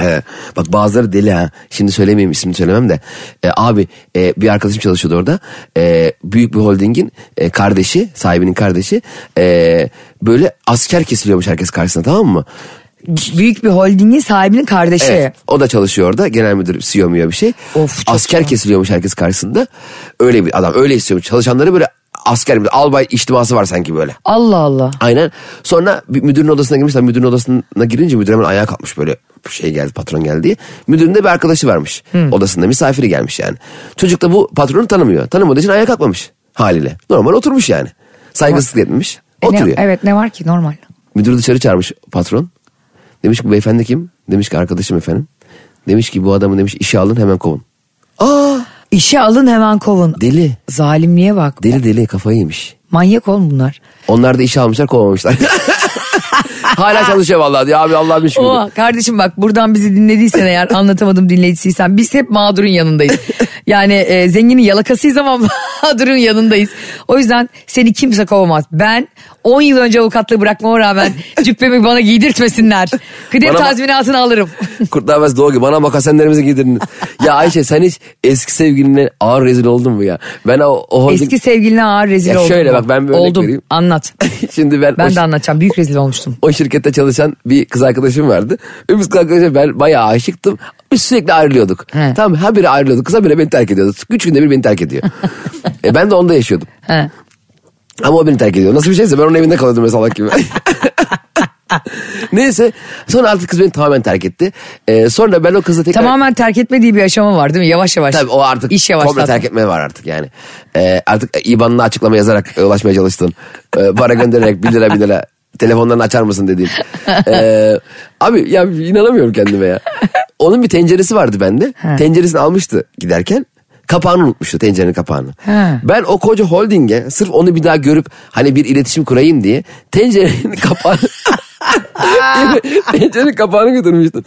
[SPEAKER 2] Ee, bak bazıları deli ha. Şimdi söylemeyeyim ismini söylemem de. Ee, abi e, bir arkadaşım çalışıyordu orada. Ee, büyük bir holdingin e, kardeşi, sahibinin kardeşi. e, böyle asker kesiliyormuş herkes karşısına tamam mı?
[SPEAKER 1] büyük bir holdingin sahibinin kardeşi.
[SPEAKER 2] Evet. O da çalışıyor orada. Genel müdür CEO ya bir şey.
[SPEAKER 1] Of,
[SPEAKER 2] Asker
[SPEAKER 1] güzel.
[SPEAKER 2] kesiliyormuş herkes karşısında. Öyle bir adam. Öyle istiyormuş. Çalışanları böyle asker albay içtiması var sanki böyle.
[SPEAKER 1] Allah Allah.
[SPEAKER 2] Aynen. Sonra bir müdürün odasına girmişler. Müdürün odasına girince müdür hemen ayağa kalkmış böyle şey geldi patron geldi diye. Müdürün de bir arkadaşı varmış odasında misafiri gelmiş yani. Çocuk da bu patronu tanımıyor. Tanımadığı için ayağa kalkmamış haliyle. Normal oturmuş yani. Saygısızlık etmemiş.
[SPEAKER 1] E ne-
[SPEAKER 2] Oturuyor.
[SPEAKER 1] evet ne var ki normal.
[SPEAKER 2] Müdürü dışarı çağırmış patron. Demiş ki bu beyefendi kim? Demiş ki arkadaşım efendim. Demiş ki bu adamı demiş işe alın hemen kovun. Aa
[SPEAKER 1] İşe alın hemen kovun.
[SPEAKER 2] deli.
[SPEAKER 1] Zalimliğe bak.
[SPEAKER 2] Deli deli kafayı yemiş.
[SPEAKER 1] Manyak oğlum bunlar.
[SPEAKER 2] Onlar da işe almışlar kovmamışlar. Hala çalışıyor vallahi diyor abi Allah'ım.
[SPEAKER 1] Oha kardeşim bak buradan bizi dinlediysen eğer anlatamadım dinleyicisiysen biz hep mağdurun yanındayız. Yani e, zenginin yalakasıyız ama mağdurun yanındayız. O yüzden seni kimse kovamaz. Ben 10 yıl önce avukatlığı bırakmama rağmen cübbemi bana giydirtmesinler. Kıdem
[SPEAKER 2] Bana
[SPEAKER 1] tazminatını alırım.
[SPEAKER 2] Kurtlar Vadisi doğu gibi bana makasenlerimizi giydirin. ya Ayşe sen hiç eski sevgiline ağır rezil oldun mu ya? Ben o, o holding-
[SPEAKER 1] Eski sevgiline ağır rezil oldum.
[SPEAKER 2] şöyle
[SPEAKER 1] mu?
[SPEAKER 2] bak ben bir örnek
[SPEAKER 1] Oldum.
[SPEAKER 2] vereyim.
[SPEAKER 1] Anlat.
[SPEAKER 2] Şimdi ben,
[SPEAKER 1] Ben de anlatacağım. Büyük rezil olmuştum.
[SPEAKER 2] o şirkette çalışan bir kız arkadaşım vardı. Biz kız arkadaşım ben bayağı aşıktım. Biz sürekli ayrılıyorduk.
[SPEAKER 1] He.
[SPEAKER 2] Tamam ha biri ayrılıyordu kısa biri beni terk ediyordu. Üç günde bir beni terk ediyor. e, ben de onda yaşıyordum.
[SPEAKER 1] He.
[SPEAKER 2] Ama o beni terk ediyor. Nasıl bir şeyse ben onun evinde kalıyordum mesela gibi. Neyse sonra artık kız beni tamamen terk etti. Ee, sonra ben o kızla tekrar...
[SPEAKER 1] Tamamen terk etmediği bir aşama var değil mi? Yavaş yavaş.
[SPEAKER 2] Tabii o artık
[SPEAKER 1] İş
[SPEAKER 2] komple
[SPEAKER 1] yavaşlattı.
[SPEAKER 2] terk etme var artık yani. Ee, artık IBAN'ına açıklama yazarak e, ulaşmaya çalıştın. Ee, para göndererek 1 lira 1 lira telefonlarını açar mısın dediğim. Ee, abi ya inanamıyorum kendime ya. Onun bir tenceresi vardı bende. Tenceresini almıştı giderken. Kapağını unutmuştu tencerenin kapağını.
[SPEAKER 1] He.
[SPEAKER 2] Ben o koca holdinge sırf onu bir daha görüp hani bir iletişim kurayım diye tencerenin kapağını tencerenin kapağını götürmüştüm.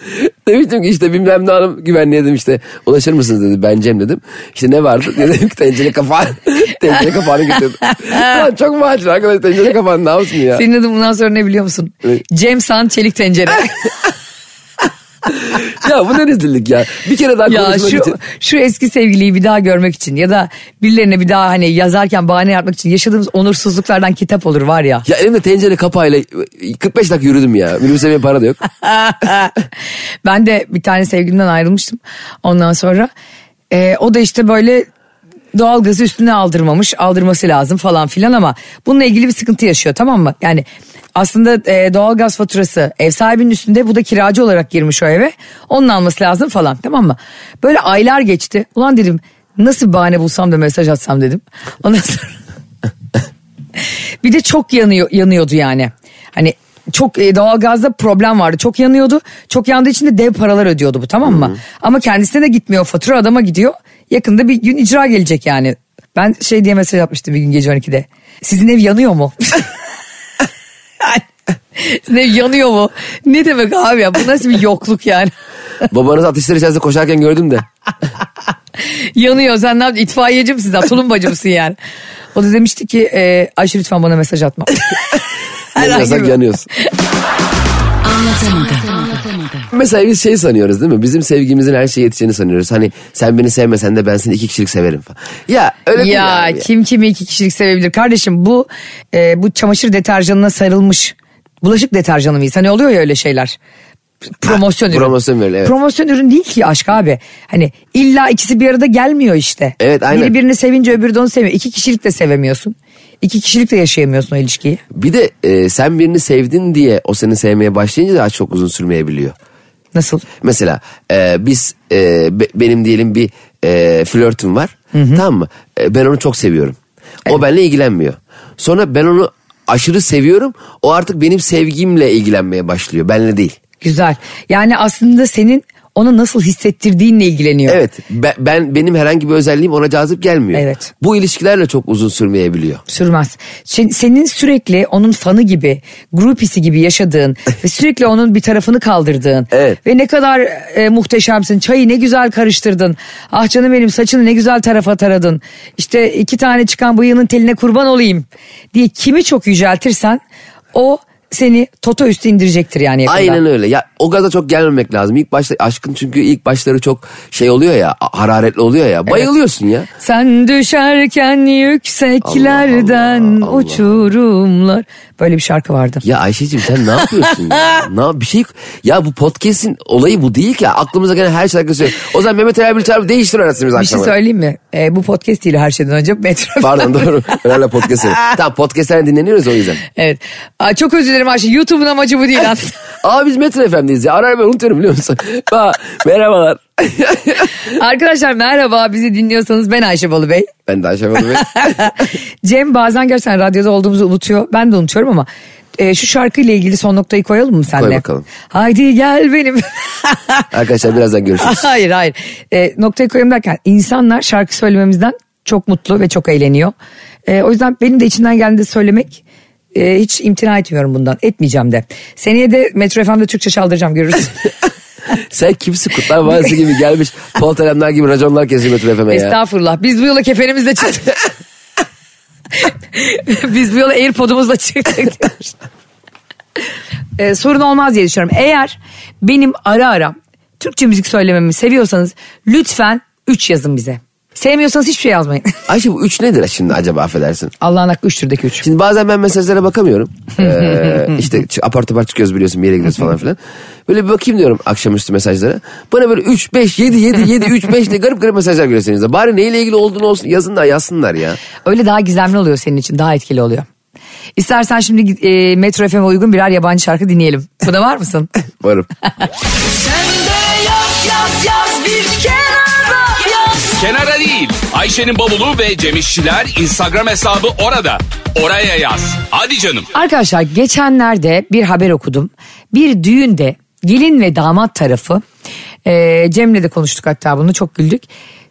[SPEAKER 2] Demiştim ki işte bilmem ne hanım güvenliğe dedim işte ulaşır mısınız dedi ben Cem dedim. İşte ne vardı dedim ki tencere kapağı tencere kapağını getirdim. Lan çok macun arkadaş tencere kapağını ne yapsın ya.
[SPEAKER 1] Senin adın bundan sonra ne biliyor musun?
[SPEAKER 2] Ne?
[SPEAKER 1] Cem San Çelik Tencere.
[SPEAKER 2] Ya bu ne rezillik ya. Bir kere daha
[SPEAKER 1] ya
[SPEAKER 2] konuşmak
[SPEAKER 1] şu,
[SPEAKER 2] için.
[SPEAKER 1] şu eski sevgiliyi bir daha görmek için ya da birilerine bir daha hani yazarken bahane yapmak için yaşadığımız onursuzluklardan kitap olur var ya.
[SPEAKER 2] Ya elimde tencere kapağıyla 45 dakika yürüdüm ya. Minibüse benim para da yok.
[SPEAKER 1] ben de bir tane sevgilimden ayrılmıştım. Ondan sonra e, o da işte böyle doğalgazı üstüne aldırmamış aldırması lazım falan filan ama bununla ilgili bir sıkıntı yaşıyor tamam mı? Yani aslında e, doğalgaz faturası ev sahibinin üstünde bu da kiracı olarak girmiş o eve onun alması lazım falan tamam mı? Böyle aylar geçti ulan dedim nasıl bir bahane bulsam da mesaj atsam dedim. Ondan sonra bir de çok yanıyor yanıyordu yani. Hani çok e, doğalgazda problem vardı. Çok yanıyordu. Çok yandığı için de dev paralar ödüyordu bu tamam mı? Ama kendisine de gitmiyor. Fatura adama gidiyor. Yakında bir gün icra gelecek yani. Ben şey diye mesaj atmıştım bir gün gece 12'de. Sizin ev yanıyor mu? Ev yanıyor mu? Ne demek abi ya? Bu nasıl bir yokluk yani?
[SPEAKER 2] Babanız ateşler içerisinde koşarken gördüm de.
[SPEAKER 1] yanıyor. Sen ne yaptın? İtfaiyeci misin? sen? Tulumbacı mısın yani? O da demişti ki e, Ayşe lütfen bana mesaj atma.
[SPEAKER 2] Yanıyorsak yanıyoruz. Mesela biz şey sanıyoruz değil mi? Bizim sevgimizin her şeye yetişeceğini sanıyoruz. Hani sen beni sevmesen de ben seni iki kişilik severim falan. Ya öyle değil
[SPEAKER 1] Ya
[SPEAKER 2] abi.
[SPEAKER 1] kim kimi iki kişilik sevebilir kardeşim bu e, bu çamaşır deterjanına sarılmış bulaşık deterjanı mıyız? Hani oluyor ya öyle şeyler. Promosyon ürün.
[SPEAKER 2] promosyon ürün, evet.
[SPEAKER 1] Promosyon ürün değil ki aşk abi. Hani illa ikisi bir arada gelmiyor işte.
[SPEAKER 2] Evet, aynen.
[SPEAKER 1] Biri birini sevince öbürü de onu sevmiyor. İki kişilik de sevemiyorsun. İki kişilik de yaşayamıyorsun o ilişkiyi.
[SPEAKER 2] Bir de e, sen birini sevdin diye o seni sevmeye başlayınca daha çok uzun sürmeyebiliyor.
[SPEAKER 1] Nasıl?
[SPEAKER 2] Mesela e, biz e, be- benim diyelim bir e, flörtüm var. Tamam mı? E, ben onu çok seviyorum. O benimle ilgilenmiyor. Sonra ben onu aşırı seviyorum. O artık benim sevgimle ilgilenmeye başlıyor. Benle değil.
[SPEAKER 1] Güzel. Yani aslında senin onu nasıl hissettirdiğinle ilgileniyor.
[SPEAKER 2] Evet ben, ben benim herhangi bir özelliğim ona cazip gelmiyor.
[SPEAKER 1] Evet.
[SPEAKER 2] Bu ilişkilerle çok uzun sürmeyebiliyor.
[SPEAKER 1] Sürmez. Sen- Senin sürekli onun fanı gibi, grupisi gibi yaşadığın ve sürekli onun bir tarafını kaldırdığın
[SPEAKER 2] Evet.
[SPEAKER 1] ve ne kadar e, muhteşemsin, çayı ne güzel karıştırdın, ah canım benim saçını ne güzel tarafa taradın, işte iki tane çıkan bıyığının teline kurban olayım diye kimi çok yüceltirsen o seni toto üstü indirecektir yani yakında.
[SPEAKER 2] Aynen öyle. Ya o gaza çok gelmemek lazım. İlk başta aşkın çünkü ilk başları çok şey oluyor ya hararetli oluyor ya. Bayılıyorsun ya.
[SPEAKER 1] Sen düşerken yükseklerden
[SPEAKER 2] Allah, Allah.
[SPEAKER 1] uçurumlar. Böyle bir şarkı vardı.
[SPEAKER 2] Ya Ayşe'cim sen ne yapıyorsun ya? ne bir şey ya bu podcast'in olayı bu değil ki. Aklımıza gelen her şarkı söylüyor. O zaman Mehmet Ali Erbil çağırıp değiştir öğretsiniz
[SPEAKER 1] Bir şey
[SPEAKER 2] akşama.
[SPEAKER 1] söyleyeyim mi? Ee, bu podcast değil her şeyden önce metro.
[SPEAKER 2] Pardon doğru. Herhalde podcast. tamam podcast'lerden dinleniyoruz o yüzden.
[SPEAKER 1] evet. Aa, çok özür dilerim Ayşe. YouTube'un amacı bu değil aslında.
[SPEAKER 2] Aa biz Metro FM'deyiz ya. Arar ben unutuyorum biliyor musun? Aa, merhabalar.
[SPEAKER 1] Arkadaşlar merhaba bizi dinliyorsanız ben Ayşe Balıbey.
[SPEAKER 2] ben de Ayşe Hanım Bey.
[SPEAKER 1] Cem bazen gerçekten radyoda olduğumuzu unutuyor. Ben de unutuyorum ama e, şu şarkıyla ilgili son noktayı koyalım mı senle?
[SPEAKER 2] Koy bakalım.
[SPEAKER 1] Haydi gel benim.
[SPEAKER 2] Arkadaşlar birazdan görüşürüz.
[SPEAKER 1] hayır hayır. E, noktayı koyalım derken insanlar şarkı söylememizden çok mutlu ve çok eğleniyor. E, o yüzden benim de içinden geldiğinde söylemek e, hiç imtina etmiyorum bundan. Etmeyeceğim de. Seneye de Metro FM'de Türkçe çaldıracağım görürsün.
[SPEAKER 2] Sen kimsin Kurtlar Vadisi gibi gelmiş. Polteremler gibi raconlar kesiyor Metro FM'e ya.
[SPEAKER 1] Estağfurullah. Biz bu yola kefenimizle çıktık. Biz bu yola Airpod'umuzla çıktık. Ee, sorun olmaz diye düşünüyorum. Eğer benim ara ara Türkçe müzik söylememi seviyorsanız lütfen 3 yazın bize. Sevmiyorsanız hiçbir şey yazmayın.
[SPEAKER 2] Ayşe bu üç nedir şimdi acaba affedersin?
[SPEAKER 1] Allah'ın hakkı 3 türdeki 3.
[SPEAKER 2] Şimdi bazen ben mesajlara bakamıyorum. Ee, işte apar topar çıkıyoruz biliyorsun bir yere gidiyoruz falan filan. Böyle bir bakayım diyorum akşamüstü mesajlara. Bana böyle 3, 5, 7, 7, 7, 3, 5 diye garip garip mesajlar seninizde. Bari neyle ilgili olduğunu olsun yazın da yazsınlar ya.
[SPEAKER 1] Öyle daha gizemli oluyor senin için daha etkili oluyor. İstersen şimdi e, Metro FM'e uygun birer yabancı şarkı dinleyelim. Buna var mısın?
[SPEAKER 2] Varım.
[SPEAKER 3] Kenara değil. Ayşe'nin bavulu ve Cemişçiler Instagram hesabı orada. Oraya yaz. Hadi canım.
[SPEAKER 1] Arkadaşlar geçenlerde bir haber okudum. Bir düğünde gelin ve damat tarafı e, Cem'le de konuştuk hatta bunu çok güldük.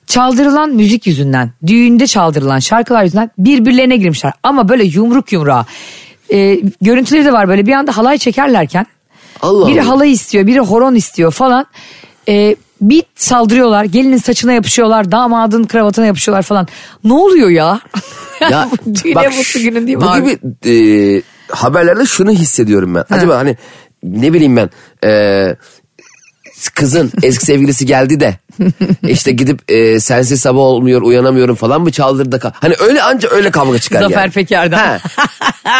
[SPEAKER 1] Çaldırılan müzik yüzünden düğünde çaldırılan şarkılar yüzünden birbirlerine girmişler. Ama böyle yumruk yumruğa. E, görüntüleri de var böyle bir anda halay çekerlerken
[SPEAKER 2] Allah
[SPEAKER 1] biri
[SPEAKER 2] Allah.
[SPEAKER 1] halay istiyor biri horon istiyor falan. E, bir saldırıyorlar gelinin saçına yapışıyorlar damadın kravatına yapışıyorlar falan. Ne oluyor ya?
[SPEAKER 2] Ya
[SPEAKER 1] Düğüne
[SPEAKER 2] bak,
[SPEAKER 1] mutlu günün değil mi
[SPEAKER 2] bu
[SPEAKER 1] abi?
[SPEAKER 2] gibi e, haberlerde şunu hissediyorum ben. Acaba hani ne bileyim ben e, kızın eski sevgilisi geldi de işte gidip e, sensiz sabah olmuyor uyanamıyorum falan mı çaldırdı da hani öyle anca öyle kavga çıkar
[SPEAKER 1] Zafer
[SPEAKER 2] yani.
[SPEAKER 1] Peker'den.
[SPEAKER 2] Ha.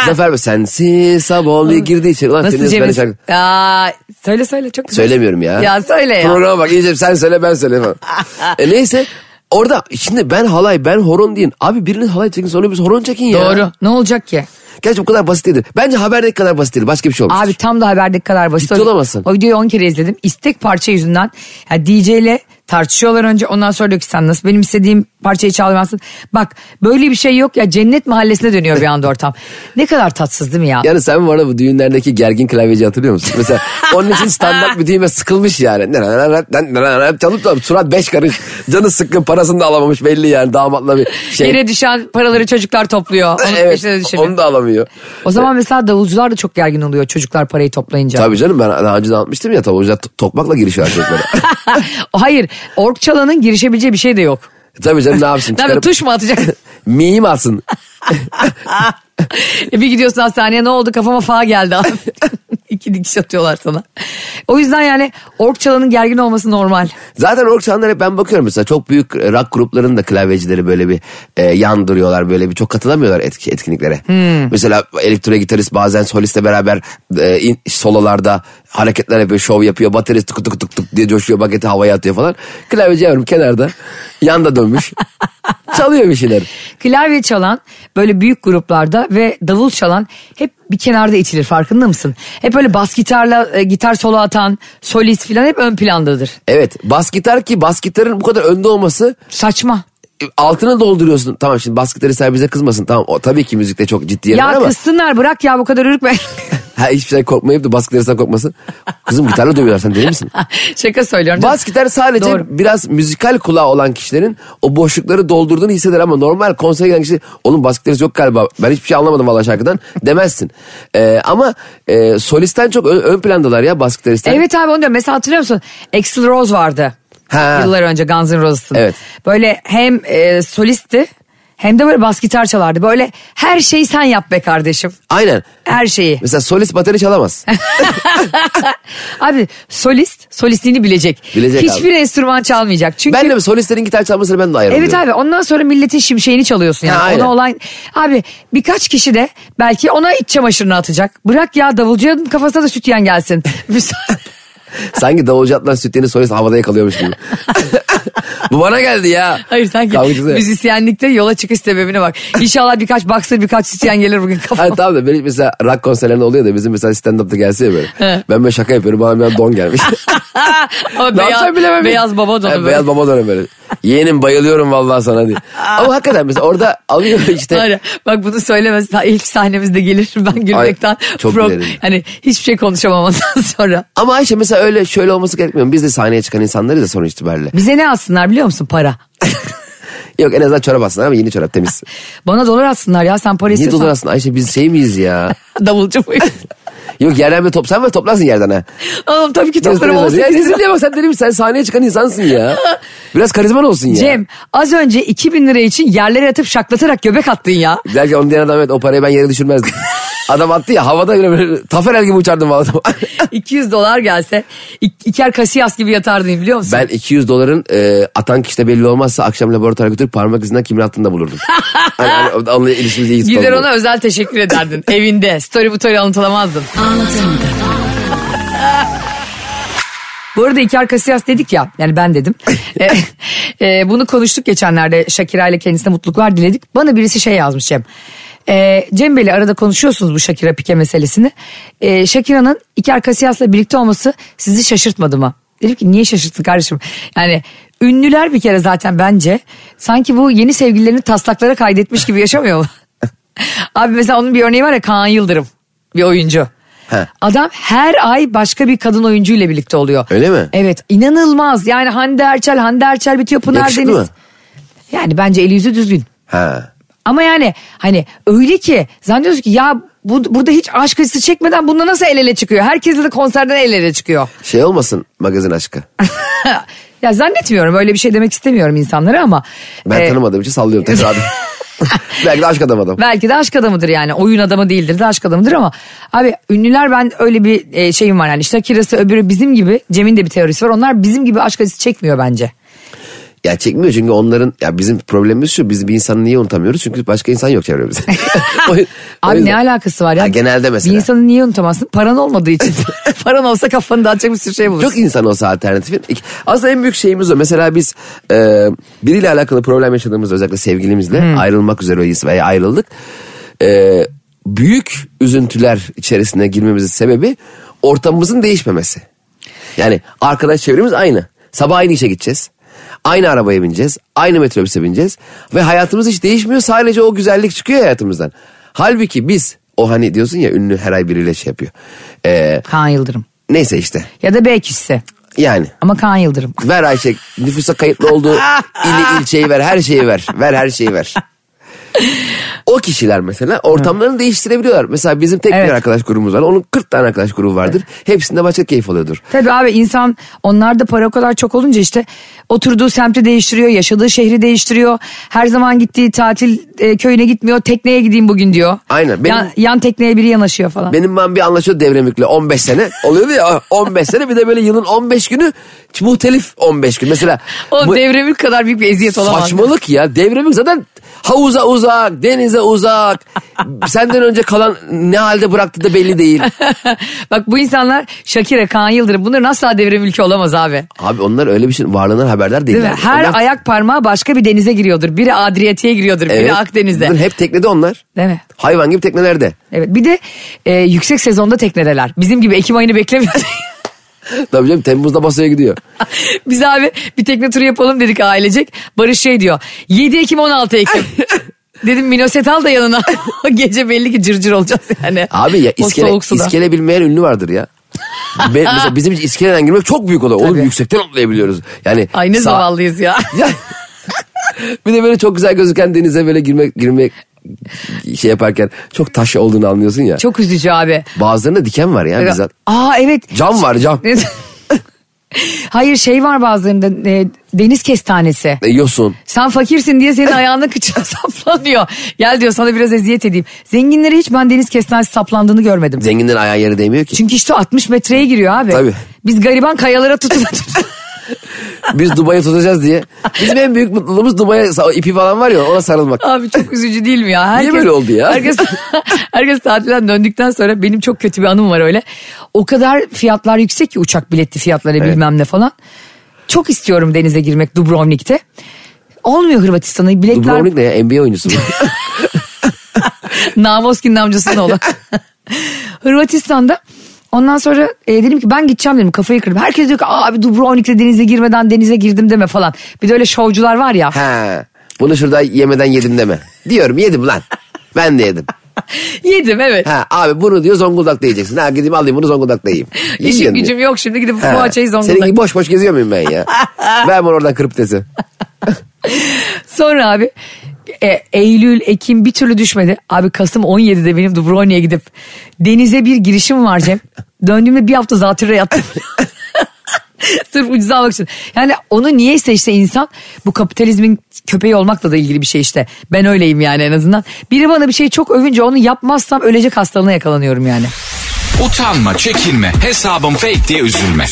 [SPEAKER 2] Zafer Bey sensiz sabah olmuyor girdi içeri. Ulan
[SPEAKER 1] Nasıl
[SPEAKER 2] ezberine şarkı-
[SPEAKER 1] Aa, söyle söyle çok güzel.
[SPEAKER 2] Söylemiyorum ya.
[SPEAKER 1] Ya söyle ya.
[SPEAKER 2] Programa bak iyice sen söyle ben söyle falan. e, neyse orada şimdi ben halay ben horon deyin. Abi biriniz halay çekin sonra biz horon çekin ya.
[SPEAKER 1] Doğru. Ne olacak ki?
[SPEAKER 2] Gerçi bu kadar basit değildir. Bence haberdeki kadar basit değil. Başka bir şey olmuş.
[SPEAKER 1] Abi tam da haberdeki kadar basit.
[SPEAKER 2] Ciddi olamazsın.
[SPEAKER 1] O videoyu 10 kere izledim. İstek parça yüzünden. Ya DJ ile tartışıyorlar önce ondan sonra diyor ki sen nasıl benim istediğim parçayı çalmazsın. Bak böyle bir şey yok ya cennet mahallesine dönüyor bir anda ortam. Ne kadar tatsız değil mi ya?
[SPEAKER 2] Yani sen bu arada bu düğünlerdeki gergin klavyeci hatırlıyor musun? Mesela onun için standart bir düğme sıkılmış yani. Çalıp da surat beş karış. Canı sıkkın parasını da alamamış belli yani damatla bir şey.
[SPEAKER 1] Yere düşen paraları çocuklar topluyor. Onun
[SPEAKER 2] evet onu da alamıyor.
[SPEAKER 1] O zaman mesela davulcular da çok gergin oluyor çocuklar parayı toplayınca.
[SPEAKER 2] Tabii canım ben daha önce anlatmıştım ya tavuğucular to- tokmakla giriş çocuklara.
[SPEAKER 1] Hayır ork çalanın girişebileceği bir şey de yok.
[SPEAKER 2] Tabii canım ne yapsın
[SPEAKER 1] Tabii tuş mu atacak?
[SPEAKER 2] miyim alsın.
[SPEAKER 1] E bir gidiyorsun hastaneye ne oldu kafama fa geldi abi. İki dikiş atıyorlar sana. O yüzden yani ork çalanın gergin olması normal.
[SPEAKER 2] Zaten rock çalanlar hep ben bakıyorum mesela çok büyük rock gruplarının da klavyecileri böyle bir e, yandırıyorlar böyle bir çok katılamıyorlar etki, etkinliklere. Mesela elektro gitarist bazen solistle beraber e, in- sololarda hareketler yapıyor, şov yapıyor. Baterist tık tık tık tık diye coşuyor, baketi havaya atıyor falan. Klavyeci yavrum kenarda yanda dönmüş. çalıyor bir şeyler.
[SPEAKER 1] Klavye çalan böyle büyük gruplarda ve davul çalan hep bir kenarda itilir farkında mısın? Hep böyle bas gitarla e, gitar solo atan solist falan hep ön plandadır.
[SPEAKER 2] Evet bas gitar ki bas gitarın bu kadar önde olması
[SPEAKER 1] Saçma.
[SPEAKER 2] e, altına dolduruyorsun. Tamam şimdi bas gitaristler bize kızmasın. Tamam o tabii ki müzikte çok ciddi yer var
[SPEAKER 1] Ya
[SPEAKER 2] ama.
[SPEAKER 1] kızsınlar bırak ya bu kadar ürkme.
[SPEAKER 2] Ha, hiçbir şey korkmayıp da bas gitaristten korkmasın. Kızım gitarla dövüyorlar sen deli misin?
[SPEAKER 1] Şaka söylüyorum.
[SPEAKER 2] Bas gitar sadece
[SPEAKER 1] Doğru.
[SPEAKER 2] biraz müzikal kulağı olan kişilerin o boşlukları doldurduğunu hisseder ama normal konsere giden kişi oğlum bas gitarist yok galiba ben hiçbir şey anlamadım valla şarkıdan demezsin. Ee, ama e, solisten çok ön, ön plandalar ya bas gitaristler.
[SPEAKER 1] Evet abi onu diyorum. Mesela hatırlıyor musun? Axl Rose vardı.
[SPEAKER 2] Ha.
[SPEAKER 1] Yıllar önce Guns N' Roses'ın.
[SPEAKER 2] Evet.
[SPEAKER 1] Böyle hem e, solisti Hem de böyle bas gitar çalardı. Böyle her şeyi sen yap be kardeşim.
[SPEAKER 2] Aynen.
[SPEAKER 1] Her şeyi.
[SPEAKER 2] Mesela solist bateri çalamaz.
[SPEAKER 1] Abi solist solistliğini bilecek.
[SPEAKER 2] Bilecek
[SPEAKER 1] Hiçbir enstrüman çalmayacak. Çünkü
[SPEAKER 2] ben de solistlerin gitar çalmasını ben de ayrılıyorum.
[SPEAKER 1] Evet abi ondan sonra milletin şimşeğini çalıyorsun yani.
[SPEAKER 2] Ha, aynen.
[SPEAKER 1] ona olan abi birkaç kişi de belki ona iç çamaşırını atacak. Bırak ya davulcuya kafasına da sütyen gelsin.
[SPEAKER 2] Sanki davulcu atlan sütyeni solist havada yakalıyormuş gibi. Bu bana geldi ya.
[SPEAKER 1] Hayır sanki
[SPEAKER 2] Kavgacısı ya.
[SPEAKER 1] müzisyenlikte yola çıkış sebebine bak. İnşallah birkaç boxer birkaç sütyen gelir bugün kafama.
[SPEAKER 2] Hayır tamam da benim mesela rock konserlerinde oluyor da bizim mesela stand-up'ta gelse ya böyle. ben böyle şaka yapıyorum bana bir an don gelmiş.
[SPEAKER 1] Ama beyaz,
[SPEAKER 2] bilemem.
[SPEAKER 1] beyaz baba donu böyle.
[SPEAKER 2] Beyaz baba donu böyle. Yeğenim bayılıyorum vallahi sana diye. Ama hakikaten mesela orada alıyor işte.
[SPEAKER 1] Ya, bak bunu söylemez. İlk sahnemizde gelir ben gülmekten.
[SPEAKER 2] çok
[SPEAKER 1] pro- hani hiçbir şey konuşamam ondan sonra.
[SPEAKER 2] Ama Ayşe mesela öyle şöyle olması gerekmiyor. Biz de sahneye çıkan insanlarız da sonuç itibariyle.
[SPEAKER 1] Bize ne atsınlar biliyor musun para?
[SPEAKER 2] Yok en azından çorap atsınlar ama yeni çorap temiz.
[SPEAKER 1] Bana dolar atsınlar ya sen para
[SPEAKER 2] Niye
[SPEAKER 1] istiyorsan.
[SPEAKER 2] dolar aslında Ayşe biz şey miyiz ya?
[SPEAKER 1] Davulcu muyum?
[SPEAKER 2] Yok yerden bir top sen var toplarsın yerden ha.
[SPEAKER 1] Oğlum tabii ki toplarım
[SPEAKER 2] Ya
[SPEAKER 1] 18 lira.
[SPEAKER 2] rezilliğe bak sen dedim sen sahneye çıkan insansın ya. Biraz karizman olsun ya.
[SPEAKER 1] Cem az önce 2000 lira için yerlere yatıp şaklatarak göbek attın ya.
[SPEAKER 2] Belki onu diyen adam evet o parayı ben yere düşürmezdim. Adam attı ya havada böyle, taferel gibi uçardım valla.
[SPEAKER 1] 200 dolar gelse İk- İker Casillas gibi yatardın biliyor musun?
[SPEAKER 2] ben 200 doların e, atan kişide belli olmazsa akşam laboratuvara götürüp parmak izinden kimin attığını da bulurdum. hani, hani onunla ilişkimiz iyi
[SPEAKER 1] Gider ona özel teşekkür ederdin evinde. Story bu story anlatılamazdın. Bu arada İker Casillas dedik ya yani ben dedim. E, e, bunu konuştuk geçenlerde Shakira ile kendisine mutluluklar diledik. Bana birisi şey yazmış Cem. E, Cem Bey'le arada konuşuyorsunuz bu Shakira Pike meselesini. E, Shakira'nın İker Casillas'la birlikte olması sizi şaşırtmadı mı? Dedim ki niye şaşırtsın kardeşim? Yani ünlüler bir kere zaten bence sanki bu yeni sevgililerini taslaklara kaydetmiş gibi yaşamıyor mu? Abi mesela onun bir örneği var ya Kaan Yıldırım bir oyuncu.
[SPEAKER 2] He.
[SPEAKER 1] Adam her ay başka bir kadın oyuncuyla birlikte oluyor.
[SPEAKER 2] Öyle mi?
[SPEAKER 1] Evet inanılmaz yani Hande Erçel Hande Erçel bitiyor Pınar
[SPEAKER 2] Yakışıklı
[SPEAKER 1] Deniz.
[SPEAKER 2] mı?
[SPEAKER 1] Yani bence eli yüzü düzgün.
[SPEAKER 2] Ha.
[SPEAKER 1] Ama yani hani öyle ki zannediyorsun ki ya bu, burada hiç aşk acısı çekmeden bununla nasıl el ele çıkıyor? Herkesle de konserden el ele çıkıyor.
[SPEAKER 2] Şey olmasın magazin aşkı.
[SPEAKER 1] ya zannetmiyorum öyle bir şey demek istemiyorum insanlara ama.
[SPEAKER 2] Ben
[SPEAKER 1] e,
[SPEAKER 2] tanımadığım için sallıyorum tekrar. Belki de aşk adam adam.
[SPEAKER 1] Belki de aşk adamıdır yani. Oyun adamı değildir de aşk adamıdır ama abi ünlüler ben öyle bir e, şeyim var yani. İşte Kirası öbürü bizim gibi Cem'in de bir teorisi var. Onlar bizim gibi aşk acısı çekmiyor bence.
[SPEAKER 2] Ya çekmiyor çünkü onların ya bizim problemimiz şu biz bir insanı niye unutamıyoruz çünkü başka insan yok çevremizde.
[SPEAKER 1] Abi ne alakası var ya?
[SPEAKER 2] Ha, genelde mesela.
[SPEAKER 1] Bir insanı niye unutamazsın? Paran olmadığı için. Paran olsa kafanı dağıtacak bir sürü şey bulursun.
[SPEAKER 2] Çok insan olsa alternatifin. Aslında en büyük şeyimiz o. Mesela biz e, biriyle alakalı problem yaşadığımız özellikle sevgilimizle
[SPEAKER 1] Hmm.
[SPEAKER 2] ayrılmak üzereyiz veya ayrıldık. E, büyük üzüntüler içerisine girmemizin sebebi ortamımızın değişmemesi. Yani arkadaş çevremiz aynı. Sabah aynı işe gideceğiz. Aynı arabaya bineceğiz. Aynı metrobüse bineceğiz. Ve hayatımız hiç değişmiyor. Sadece o güzellik çıkıyor hayatımızdan. Halbuki biz o hani diyorsun ya ünlü her ay biriyle şey yapıyor. E,
[SPEAKER 1] Kaan Yıldırım.
[SPEAKER 2] neyse işte.
[SPEAKER 1] Ya da B kişisi.
[SPEAKER 2] Yani.
[SPEAKER 1] Ama Kaan Yıldırım.
[SPEAKER 2] Ver Ayşe nüfusa kayıtlı olduğu ili ilçeyi ver her şeyi ver. Ver her şeyi ver. O kişiler mesela ortamlarını değiştirebiliyorlar. Mesela bizim tek
[SPEAKER 1] Evet.
[SPEAKER 2] bir arkadaş grubumuz var. Onun 40 tane arkadaş grubu vardır. Hepsinde başka keyif alıyordur.
[SPEAKER 1] Tabii abi insan onlarda para o kadar çok olunca işte oturduğu semti değiştiriyor, yaşadığı şehri değiştiriyor. Her zaman gittiği tatil e, köyüne gitmiyor, tekneye gideyim bugün diyor.
[SPEAKER 2] Aynen, benim-
[SPEAKER 1] Yan, yan tekneye biri yanaşıyor falan.
[SPEAKER 2] Benim ben bir anlaşıyor devremikle 15 sene oluyordu ya 15 sene bir de böyle yılın 15 günü muhtelif 15 gün. Mesela
[SPEAKER 1] o
[SPEAKER 2] bu
[SPEAKER 1] devremik kadar büyük bir eziyet olamaz.
[SPEAKER 2] saçmalık ya devremik zaten havuza uzak denize uzak senden önce kalan ne halde bıraktı da belli değil.
[SPEAKER 1] Bak bu insanlar Shakira, Kaan Yıldırım bunların asla devrim ülke olamaz abi.
[SPEAKER 2] Abi onlar öyle bir şey varlığından haberdar
[SPEAKER 1] Değil mi?
[SPEAKER 2] değiller.
[SPEAKER 1] Her
[SPEAKER 2] Onlar-
[SPEAKER 1] ayak parmağı başka bir denize giriyordur. Biri Adriyatik'e giriyordur, biri
[SPEAKER 2] Evet.
[SPEAKER 1] Akdeniz'de.
[SPEAKER 2] Bunlar hep teknede onlar.
[SPEAKER 1] Değil mi?
[SPEAKER 2] Hayvan gibi teknelerde.
[SPEAKER 1] Evet bir de e, yüksek sezonda teknedeler. Bizim gibi Ekim ayını beklemiyor.
[SPEAKER 2] Tabii canım Temmuz'da masaya gidiyor.
[SPEAKER 1] Biz abi bir tekne turu yapalım dedik ailecek. Barış şey diyor 7 Ekim 16 Ekim. Dedim minoset al da yanına. Gece belli ki cırcır olacağız yani.
[SPEAKER 2] Abi ya iskele, iskele bilmeyen ünlü vardır ya. Be- mesela bizim iskeleden girmek çok büyük olay. Oğlum yüksekten atlayabiliyoruz. Yani
[SPEAKER 1] Ay ne zavallıyız ya.
[SPEAKER 2] Ya- bir de böyle çok güzel gözüken denize böyle girmek girmek şey yaparken çok taş olduğunu anlıyorsun ya.
[SPEAKER 1] Çok üzücü abi.
[SPEAKER 2] Bazılarında diken var ya bizzat.
[SPEAKER 1] Aa evet.
[SPEAKER 2] Cam var cam.
[SPEAKER 1] Hayır şey var bazılarında e, deniz kestanesi.
[SPEAKER 2] E, yosun.
[SPEAKER 1] Sen fakirsin diye senin ayağının kıçına saplanıyor. Gel diyor sana biraz eziyet edeyim. Zenginlere hiç ben deniz kestanesi saplandığını görmedim.
[SPEAKER 2] Zenginlerin ayağı yere değmiyor ki.
[SPEAKER 1] Çünkü işte 60 metreye giriyor abi.
[SPEAKER 2] Tabii.
[SPEAKER 1] Biz gariban kayalara tutulup
[SPEAKER 2] Biz Dubai'yi tutacağız diye. Bizim en büyük mutluluğumuz Dubai'ye ipi falan var ya ona sarılmak.
[SPEAKER 1] Abi çok üzücü değil mi ya?
[SPEAKER 2] Niye böyle oldu ya?
[SPEAKER 1] Herkes, herkes tatilden döndükten sonra benim çok kötü bir anım var öyle. O kadar fiyatlar yüksek ki uçak bileti fiyatları bilmem ne falan. Çok istiyorum denize girmek Dubrovnik'te. Olmuyor Hırvatistan'a biletler
[SPEAKER 2] Dubrovnik ne ya NBA oyuncusu mu?
[SPEAKER 1] Navoski'nin amcasının oğlu. Hırvatistan'da ondan sonra e, dedim ki ben gideceğim dedim kafayı kırdım. Herkes diyor ki abi Dubrovnik'te denize girmeden denize girdim deme falan. Bir de öyle şovcular var ya.
[SPEAKER 2] ha, bunu şurada yemeden yedim deme. Diyorum yedim lan. Ben de yedim.
[SPEAKER 1] Yedim evet.
[SPEAKER 2] Ha, abi bunu diyor Zonguldak'ta yiyeceksin. Ha gideyim alayım bunu Zonguldak'ta yiyeyim.
[SPEAKER 1] İşim gücüm yok şimdi gidip
[SPEAKER 2] diyor. Ha,
[SPEAKER 1] poğaçayı Zonguldak.
[SPEAKER 2] Senin gibi boş boş geziyor muyum ben ya? Ver bana oradan kırptesi.
[SPEAKER 1] Sonra abi e, Eylül, Ekim bir türlü düşmedi. Abi Kasım 17'de benim Dubrovnik'e gidip denize bir girişim var Cem. Döndüğümde bir hafta zatürre yattım. Sırf ucuza almak için. Yani onu niyeyse işte insan bu kapitalizmin köpeği olmakla da ilgili bir şey işte. Ben öyleyim yani en azından. Biri bana bir şey çok övünce onu yapmazsam ölecek hastalığına yakalanıyorum yani.
[SPEAKER 3] Utanma, çekinme, hesabım fake diye üzülme.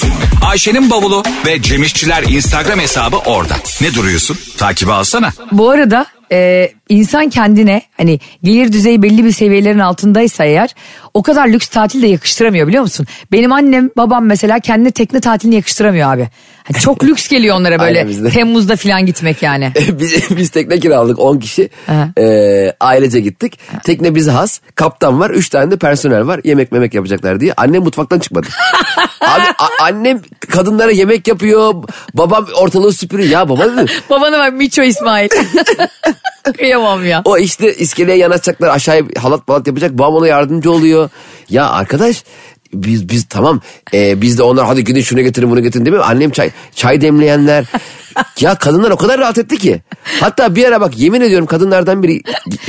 [SPEAKER 3] Ayşe'nin bavulu ve Cemişçiler Instagram hesabı orada. Ne duruyorsun? Takibi alsana.
[SPEAKER 1] Bu arada e, insan kendine hani gelir düzeyi belli bir seviyelerin altındaysa eğer o kadar lüks tatil de yakıştıramıyor biliyor musun? Benim annem babam mesela kendine tekne tatilini yakıştıramıyor abi. Çok lüks geliyor onlara böyle. Temmuz'da falan gitmek yani.
[SPEAKER 2] biz, biz tekne kiraladık 10 kişi.
[SPEAKER 1] Aha.
[SPEAKER 2] Ee, ailece gittik. Tekne bize has. Kaptan var. 3 tane de personel var. Yemek memek yapacaklar diye. Annem mutfaktan çıkmadı. Abi a- annem kadınlara yemek yapıyor. Babam ortalığı süpürüyor. Ya baba dedim.
[SPEAKER 1] Babana bak Miço İsmail. Kıyamam ya.
[SPEAKER 2] O işte iskeleye yanaşacaklar aşağıya halat balat yapacak. Babam ona yardımcı oluyor. Ya arkadaş biz biz tamam e, biz de onlar hadi gidin şunu getirin bunu getirin değil mi? Annem çay çay demleyenler. ya kadınlar o kadar rahat etti ki. Hatta bir ara bak yemin ediyorum kadınlardan biri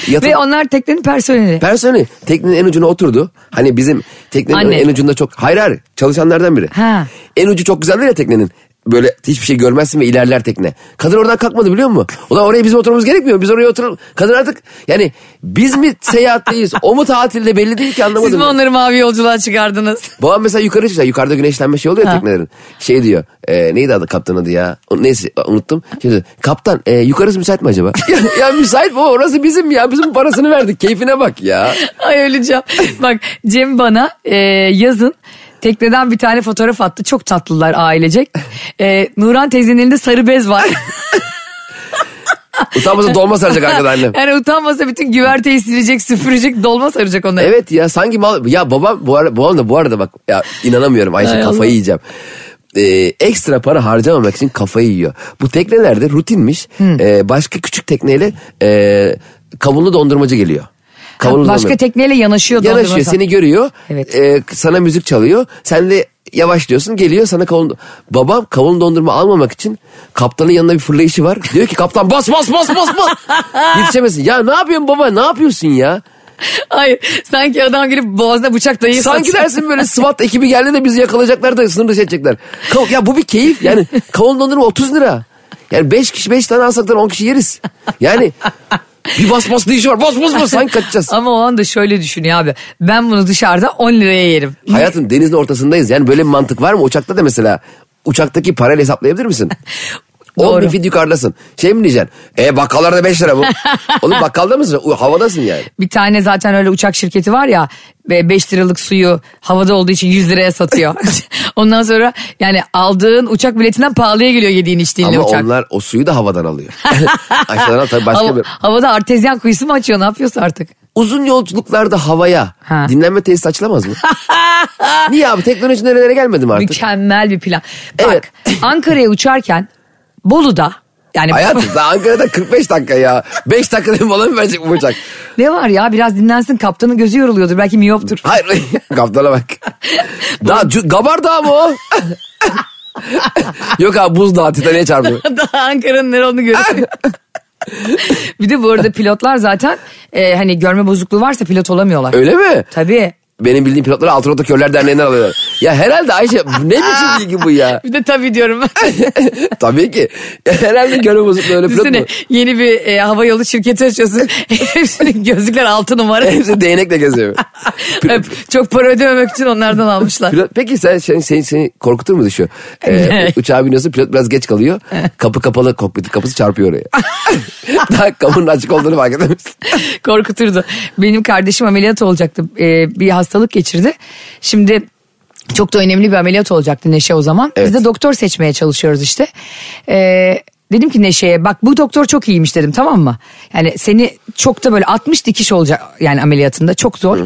[SPEAKER 2] yatıp
[SPEAKER 1] Ve onlar teknenin personeli.
[SPEAKER 2] personeli teknenin en ucuna oturdu. Hani bizim teknenin
[SPEAKER 1] Anne.
[SPEAKER 2] en ucunda çok hayır hayır çalışanlardan biri.
[SPEAKER 1] Ha.
[SPEAKER 2] En ucu çok güzeldir ya teknenin. Böyle hiçbir şey görmezsin ve ilerler tekne. Kadın oradan kalkmadı biliyor musun? Ulan oraya bizim oturmamız gerekmiyor. Biz oraya oturalım. Kadın artık yani biz mi seyahatteyiz? O mu tatilde belli değil ki anlamadım.
[SPEAKER 1] Siz mi
[SPEAKER 2] ben.
[SPEAKER 1] onları mavi yolculuğa çıkardınız?
[SPEAKER 2] Babam mesela yukarı çıkıyor. Yukarıda güneşlenme şey oluyor ya
[SPEAKER 1] Ha.
[SPEAKER 2] teknelerin. Şey diyor. E, neydi adı kaptan adı ya? Neyse unuttum. Şey diyor, kaptan e, yukarısı müsait mi acaba? ya, ya müsait mi? Orası bizim ya. Bizim parasını verdik. Keyfine bak ya.
[SPEAKER 1] Ay öleceğim. Bak Cem bana e, yazın tekneden bir tane fotoğraf attı. Çok tatlılar ailecek. E, Nuran teyzenin elinde sarı bez var.
[SPEAKER 2] Utanmasa dolma saracak arkada annem.
[SPEAKER 1] yani utanmasa bütün güverteyi silecek, süpürecek, dolma saracak onları.
[SPEAKER 2] Evet ya sanki mal ya babam bu arada babam da bu arada bak ya inanamıyorum Ayşe
[SPEAKER 1] Hay
[SPEAKER 2] kafayı
[SPEAKER 1] Allah.
[SPEAKER 2] yiyeceğim. Ee, ekstra para harcamamak için kafayı yiyor. Bu teknelerde rutinmiş. Ee, başka küçük tekneyle e, kavunlu dondurmacı geliyor. Kavunlu
[SPEAKER 1] Başka
[SPEAKER 2] dondurma-
[SPEAKER 1] tekneyle yanaşıyor.
[SPEAKER 2] Yanaşıyor
[SPEAKER 1] dondurma
[SPEAKER 2] seni görüyor.
[SPEAKER 1] Evet.
[SPEAKER 2] e, sana müzik çalıyor. Sen de yavaşlıyorsun geliyor sana kavun... Babam kavun dondurma almamak için kaptanın yanında bir fırlayışı var. Diyor ki kaptan bas bas bas bas bas. Yetişemesin. Ya ne yapıyorsun baba ne yapıyorsun ya?
[SPEAKER 1] Hayır sanki adam girip boğazına bıçak dayıyor.
[SPEAKER 2] Sanki dersin böyle SWAT ekibi geldi de bizi yakalayacaklar da sınır dışı edecekler. Kav- Ya bu bir keyif yani kavun dondurma 30 lira. Yani 5 kişi 5 tane alsaklar 10 kişi yeriz. Yani bir bas bas işi var bas bas bas sanki kaçacağız.
[SPEAKER 1] Ama o anda şöyle düşünüyor abi. Ben bunu dışarıda 10 liraya yerim.
[SPEAKER 2] Hayatın denizin ortasındayız yani böyle bir mantık var mı? Uçakta da mesela uçaktaki parayla hesaplayabilir misin? 10
[SPEAKER 1] Doğru.
[SPEAKER 2] bin fit yukarıdasın. Şey mi diyeceksin? E bakkallarda 5 lira bu. Oğlum bakkalda mısın? Havadasın yani.
[SPEAKER 1] Bir tane zaten öyle uçak şirketi var ya 5 liralık suyu havada olduğu için 100 liraya satıyor. Ondan sonra yani aldığın uçak biletinden pahalıya geliyor yediğin içtiğinle
[SPEAKER 2] Ama
[SPEAKER 1] uçak.
[SPEAKER 2] onlar o suyu da havadan alıyor. Aşağıdan tabii başka
[SPEAKER 1] Hava-
[SPEAKER 2] bir...
[SPEAKER 1] havada artezyen kuyusu mu açıyor ne yapıyorsa artık.
[SPEAKER 2] Uzun yolculuklarda havaya
[SPEAKER 1] Ha.
[SPEAKER 2] dinlenme tesisi açılamaz mı? Niye abi teknoloji nerelere gelmedi mi artık?
[SPEAKER 1] Mükemmel bir plan.
[SPEAKER 2] Evet.
[SPEAKER 1] Bak Ankara'ya uçarken Bolu'da yani
[SPEAKER 2] Hayatım Ankara'da 45 dakika ya. 5 dakikada mola mı verecek bu uçak?
[SPEAKER 1] ne var ya biraz dinlensin kaptanın gözü yoruluyordur belki miyoptur.
[SPEAKER 2] Hayır kaptana bak. Daha Gabar Dağı mı o? Yok abi buz dağı Titanik'e çarpıyor.
[SPEAKER 1] Daha Ankara'nın nere olduğunu görüyor. bir de bu arada pilotlar zaten e, hani görme bozukluğu varsa pilot olamıyorlar.
[SPEAKER 2] Öyle mi?
[SPEAKER 1] Tabii.
[SPEAKER 2] Benim bildiğim pilotları Altın Rota Körler Derneği'nden alıyorlar. Ya herhalde Ayşe ne biçim bilgi bu ya?
[SPEAKER 1] Bir de tabii diyorum.
[SPEAKER 2] Tabii ki. Herhalde görme bozukluğu öyle pilot
[SPEAKER 1] Düşünsene
[SPEAKER 2] mu?
[SPEAKER 1] yeni bir e, hava yolu şirketi açıyorsun. Hepsinin gözlükler altı numara.
[SPEAKER 2] Hepsi değnekle geziyor.
[SPEAKER 1] Hep Çok para ödememek için onlardan almışlar.
[SPEAKER 2] Pilot, peki sen seni, seni, seni korkutur mu şu? Ee,
[SPEAKER 1] Ne?
[SPEAKER 2] uçağa biniyorsun pilot biraz geç kalıyor. Kapı kapalı kokpit kapısı çarpıyor oraya. Daha kapının açık olduğunu fark edememişsin.
[SPEAKER 1] Korkuturdu. Benim kardeşim ameliyat olacaktı. Ee, bir hastalık geçirdi. Şimdi çok da önemli bir ameliyat olacaktı Neşe o zaman.
[SPEAKER 2] Evet.
[SPEAKER 1] Biz de doktor seçmeye çalışıyoruz işte. Ee, dedim ki Neşe'ye bak bu doktor çok iyiymiş dedim tamam mı? Yani seni çok da böyle 60 dikiş olacak yani ameliyatında çok zor.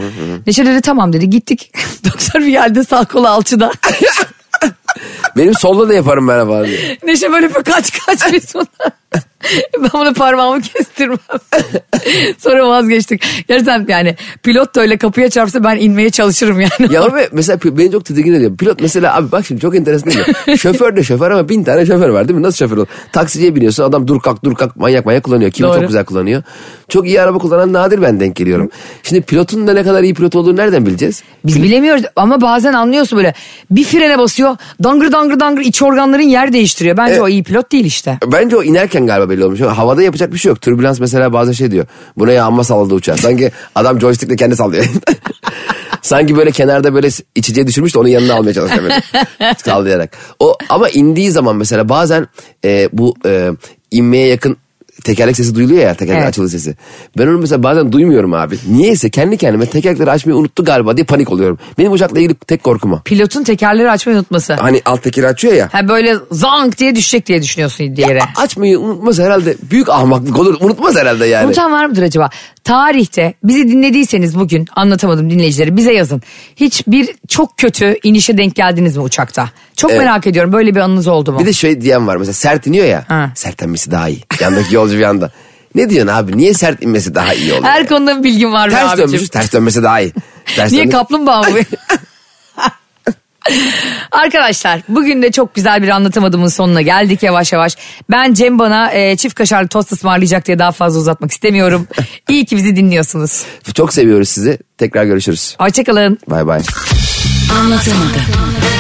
[SPEAKER 1] Neşe dedi tamam dedi gittik. doktor bir geldi sağ kolu alçıda.
[SPEAKER 2] Benim solda da yaparım ben falan diye.
[SPEAKER 1] Neşe böyle bir kaç kaç biz buna. ben bunu parmağımı kestirmem. Sonra vazgeçtik. Gerçekten yani pilot da öyle kapıya çarpsa ben inmeye çalışırım yani.
[SPEAKER 2] Ya ve mesela beni çok tedirgin ediyor. Pilot mesela abi bak şimdi çok enteresan değil mi? şoför de şoför ama bin tane şoför var değil mi? Nasıl şoför olur? Taksiciye biniyorsun adam dur kalk dur kalk manyak manyak kullanıyor. Kimi
[SPEAKER 1] Doğru.
[SPEAKER 2] çok güzel kullanıyor. Çok iyi araba kullanan nadir ben denk geliyorum. Şimdi pilotun da ne kadar iyi pilot olduğunu nereden bileceğiz?
[SPEAKER 1] Biz bilemiyoruz ama bazen anlıyorsun böyle bir frene basıyor dangır dangır dangır iç organların yer değiştiriyor. Bence o iyi pilot değil işte.
[SPEAKER 2] Bence o inerken galiba belli olmuş. Havada yapacak bir şey yok. Türbülans mesela bazen şey diyor. Buna ya amma salladı uçağı. Sanki adam joystickle kendi sallıyor. Sanki böyle kenarda böyle içeceği düşürmüş de onun yanına almaya çalışıyor böyle. Sallayarak. O, ama indiği zaman mesela bazen e, bu e, inmeye yakın tekerlek sesi duyuluyor ya tekerlek
[SPEAKER 1] Evet.
[SPEAKER 2] açılı sesi. Ben onu mesela bazen duymuyorum abi. Niyeyse kendi kendime tekerlekleri açmayı unuttu galiba diye panik oluyorum. Benim uçakla ilgili tek korkum o.
[SPEAKER 1] Pilotun tekerleri açmayı unutması.
[SPEAKER 2] Hani alt tekeri açıyor ya.
[SPEAKER 1] Ha böyle zank diye düşecek diye düşünüyorsun diğere.
[SPEAKER 2] Açmayı unutmaz herhalde. Büyük ahmaklık olur. Unutmaz herhalde yani.
[SPEAKER 1] Unutan var mıdır acaba? Tarihte bizi dinlediyseniz bugün anlatamadım dinleyicileri bize yazın. Hiç bir çok kötü inişe denk geldiniz mi uçakta? Çok merak ediyorum böyle bir anınız oldu mu?
[SPEAKER 2] Bir de şey diyen var mesela sert iniyor ya.
[SPEAKER 1] Ha.
[SPEAKER 2] Sert inmesi daha iyi. Yandaki yolcu bir anda. Ne diyorsun abi? Niye sert inmesi daha iyi oluyor?
[SPEAKER 1] Her konuda bir bilgin var be
[SPEAKER 2] Ters
[SPEAKER 1] abicim.
[SPEAKER 2] dönmüşüz ters dönmesi daha iyi. Ters
[SPEAKER 1] Niye
[SPEAKER 2] dönmüş-
[SPEAKER 1] kaplumbağa mı? Arkadaşlar bugün de çok güzel bir anlatamadığımın sonuna geldik yavaş yavaş. Ben Cem bana e, çift kaşarlı tost ısmarlayacak diye daha fazla uzatmak istemiyorum. İyi ki bizi dinliyorsunuz.
[SPEAKER 2] Çok seviyoruz sizi. Tekrar görüşürüz.
[SPEAKER 1] Hoşçakalın.
[SPEAKER 2] Bay bay.
[SPEAKER 4] Anlatamadım.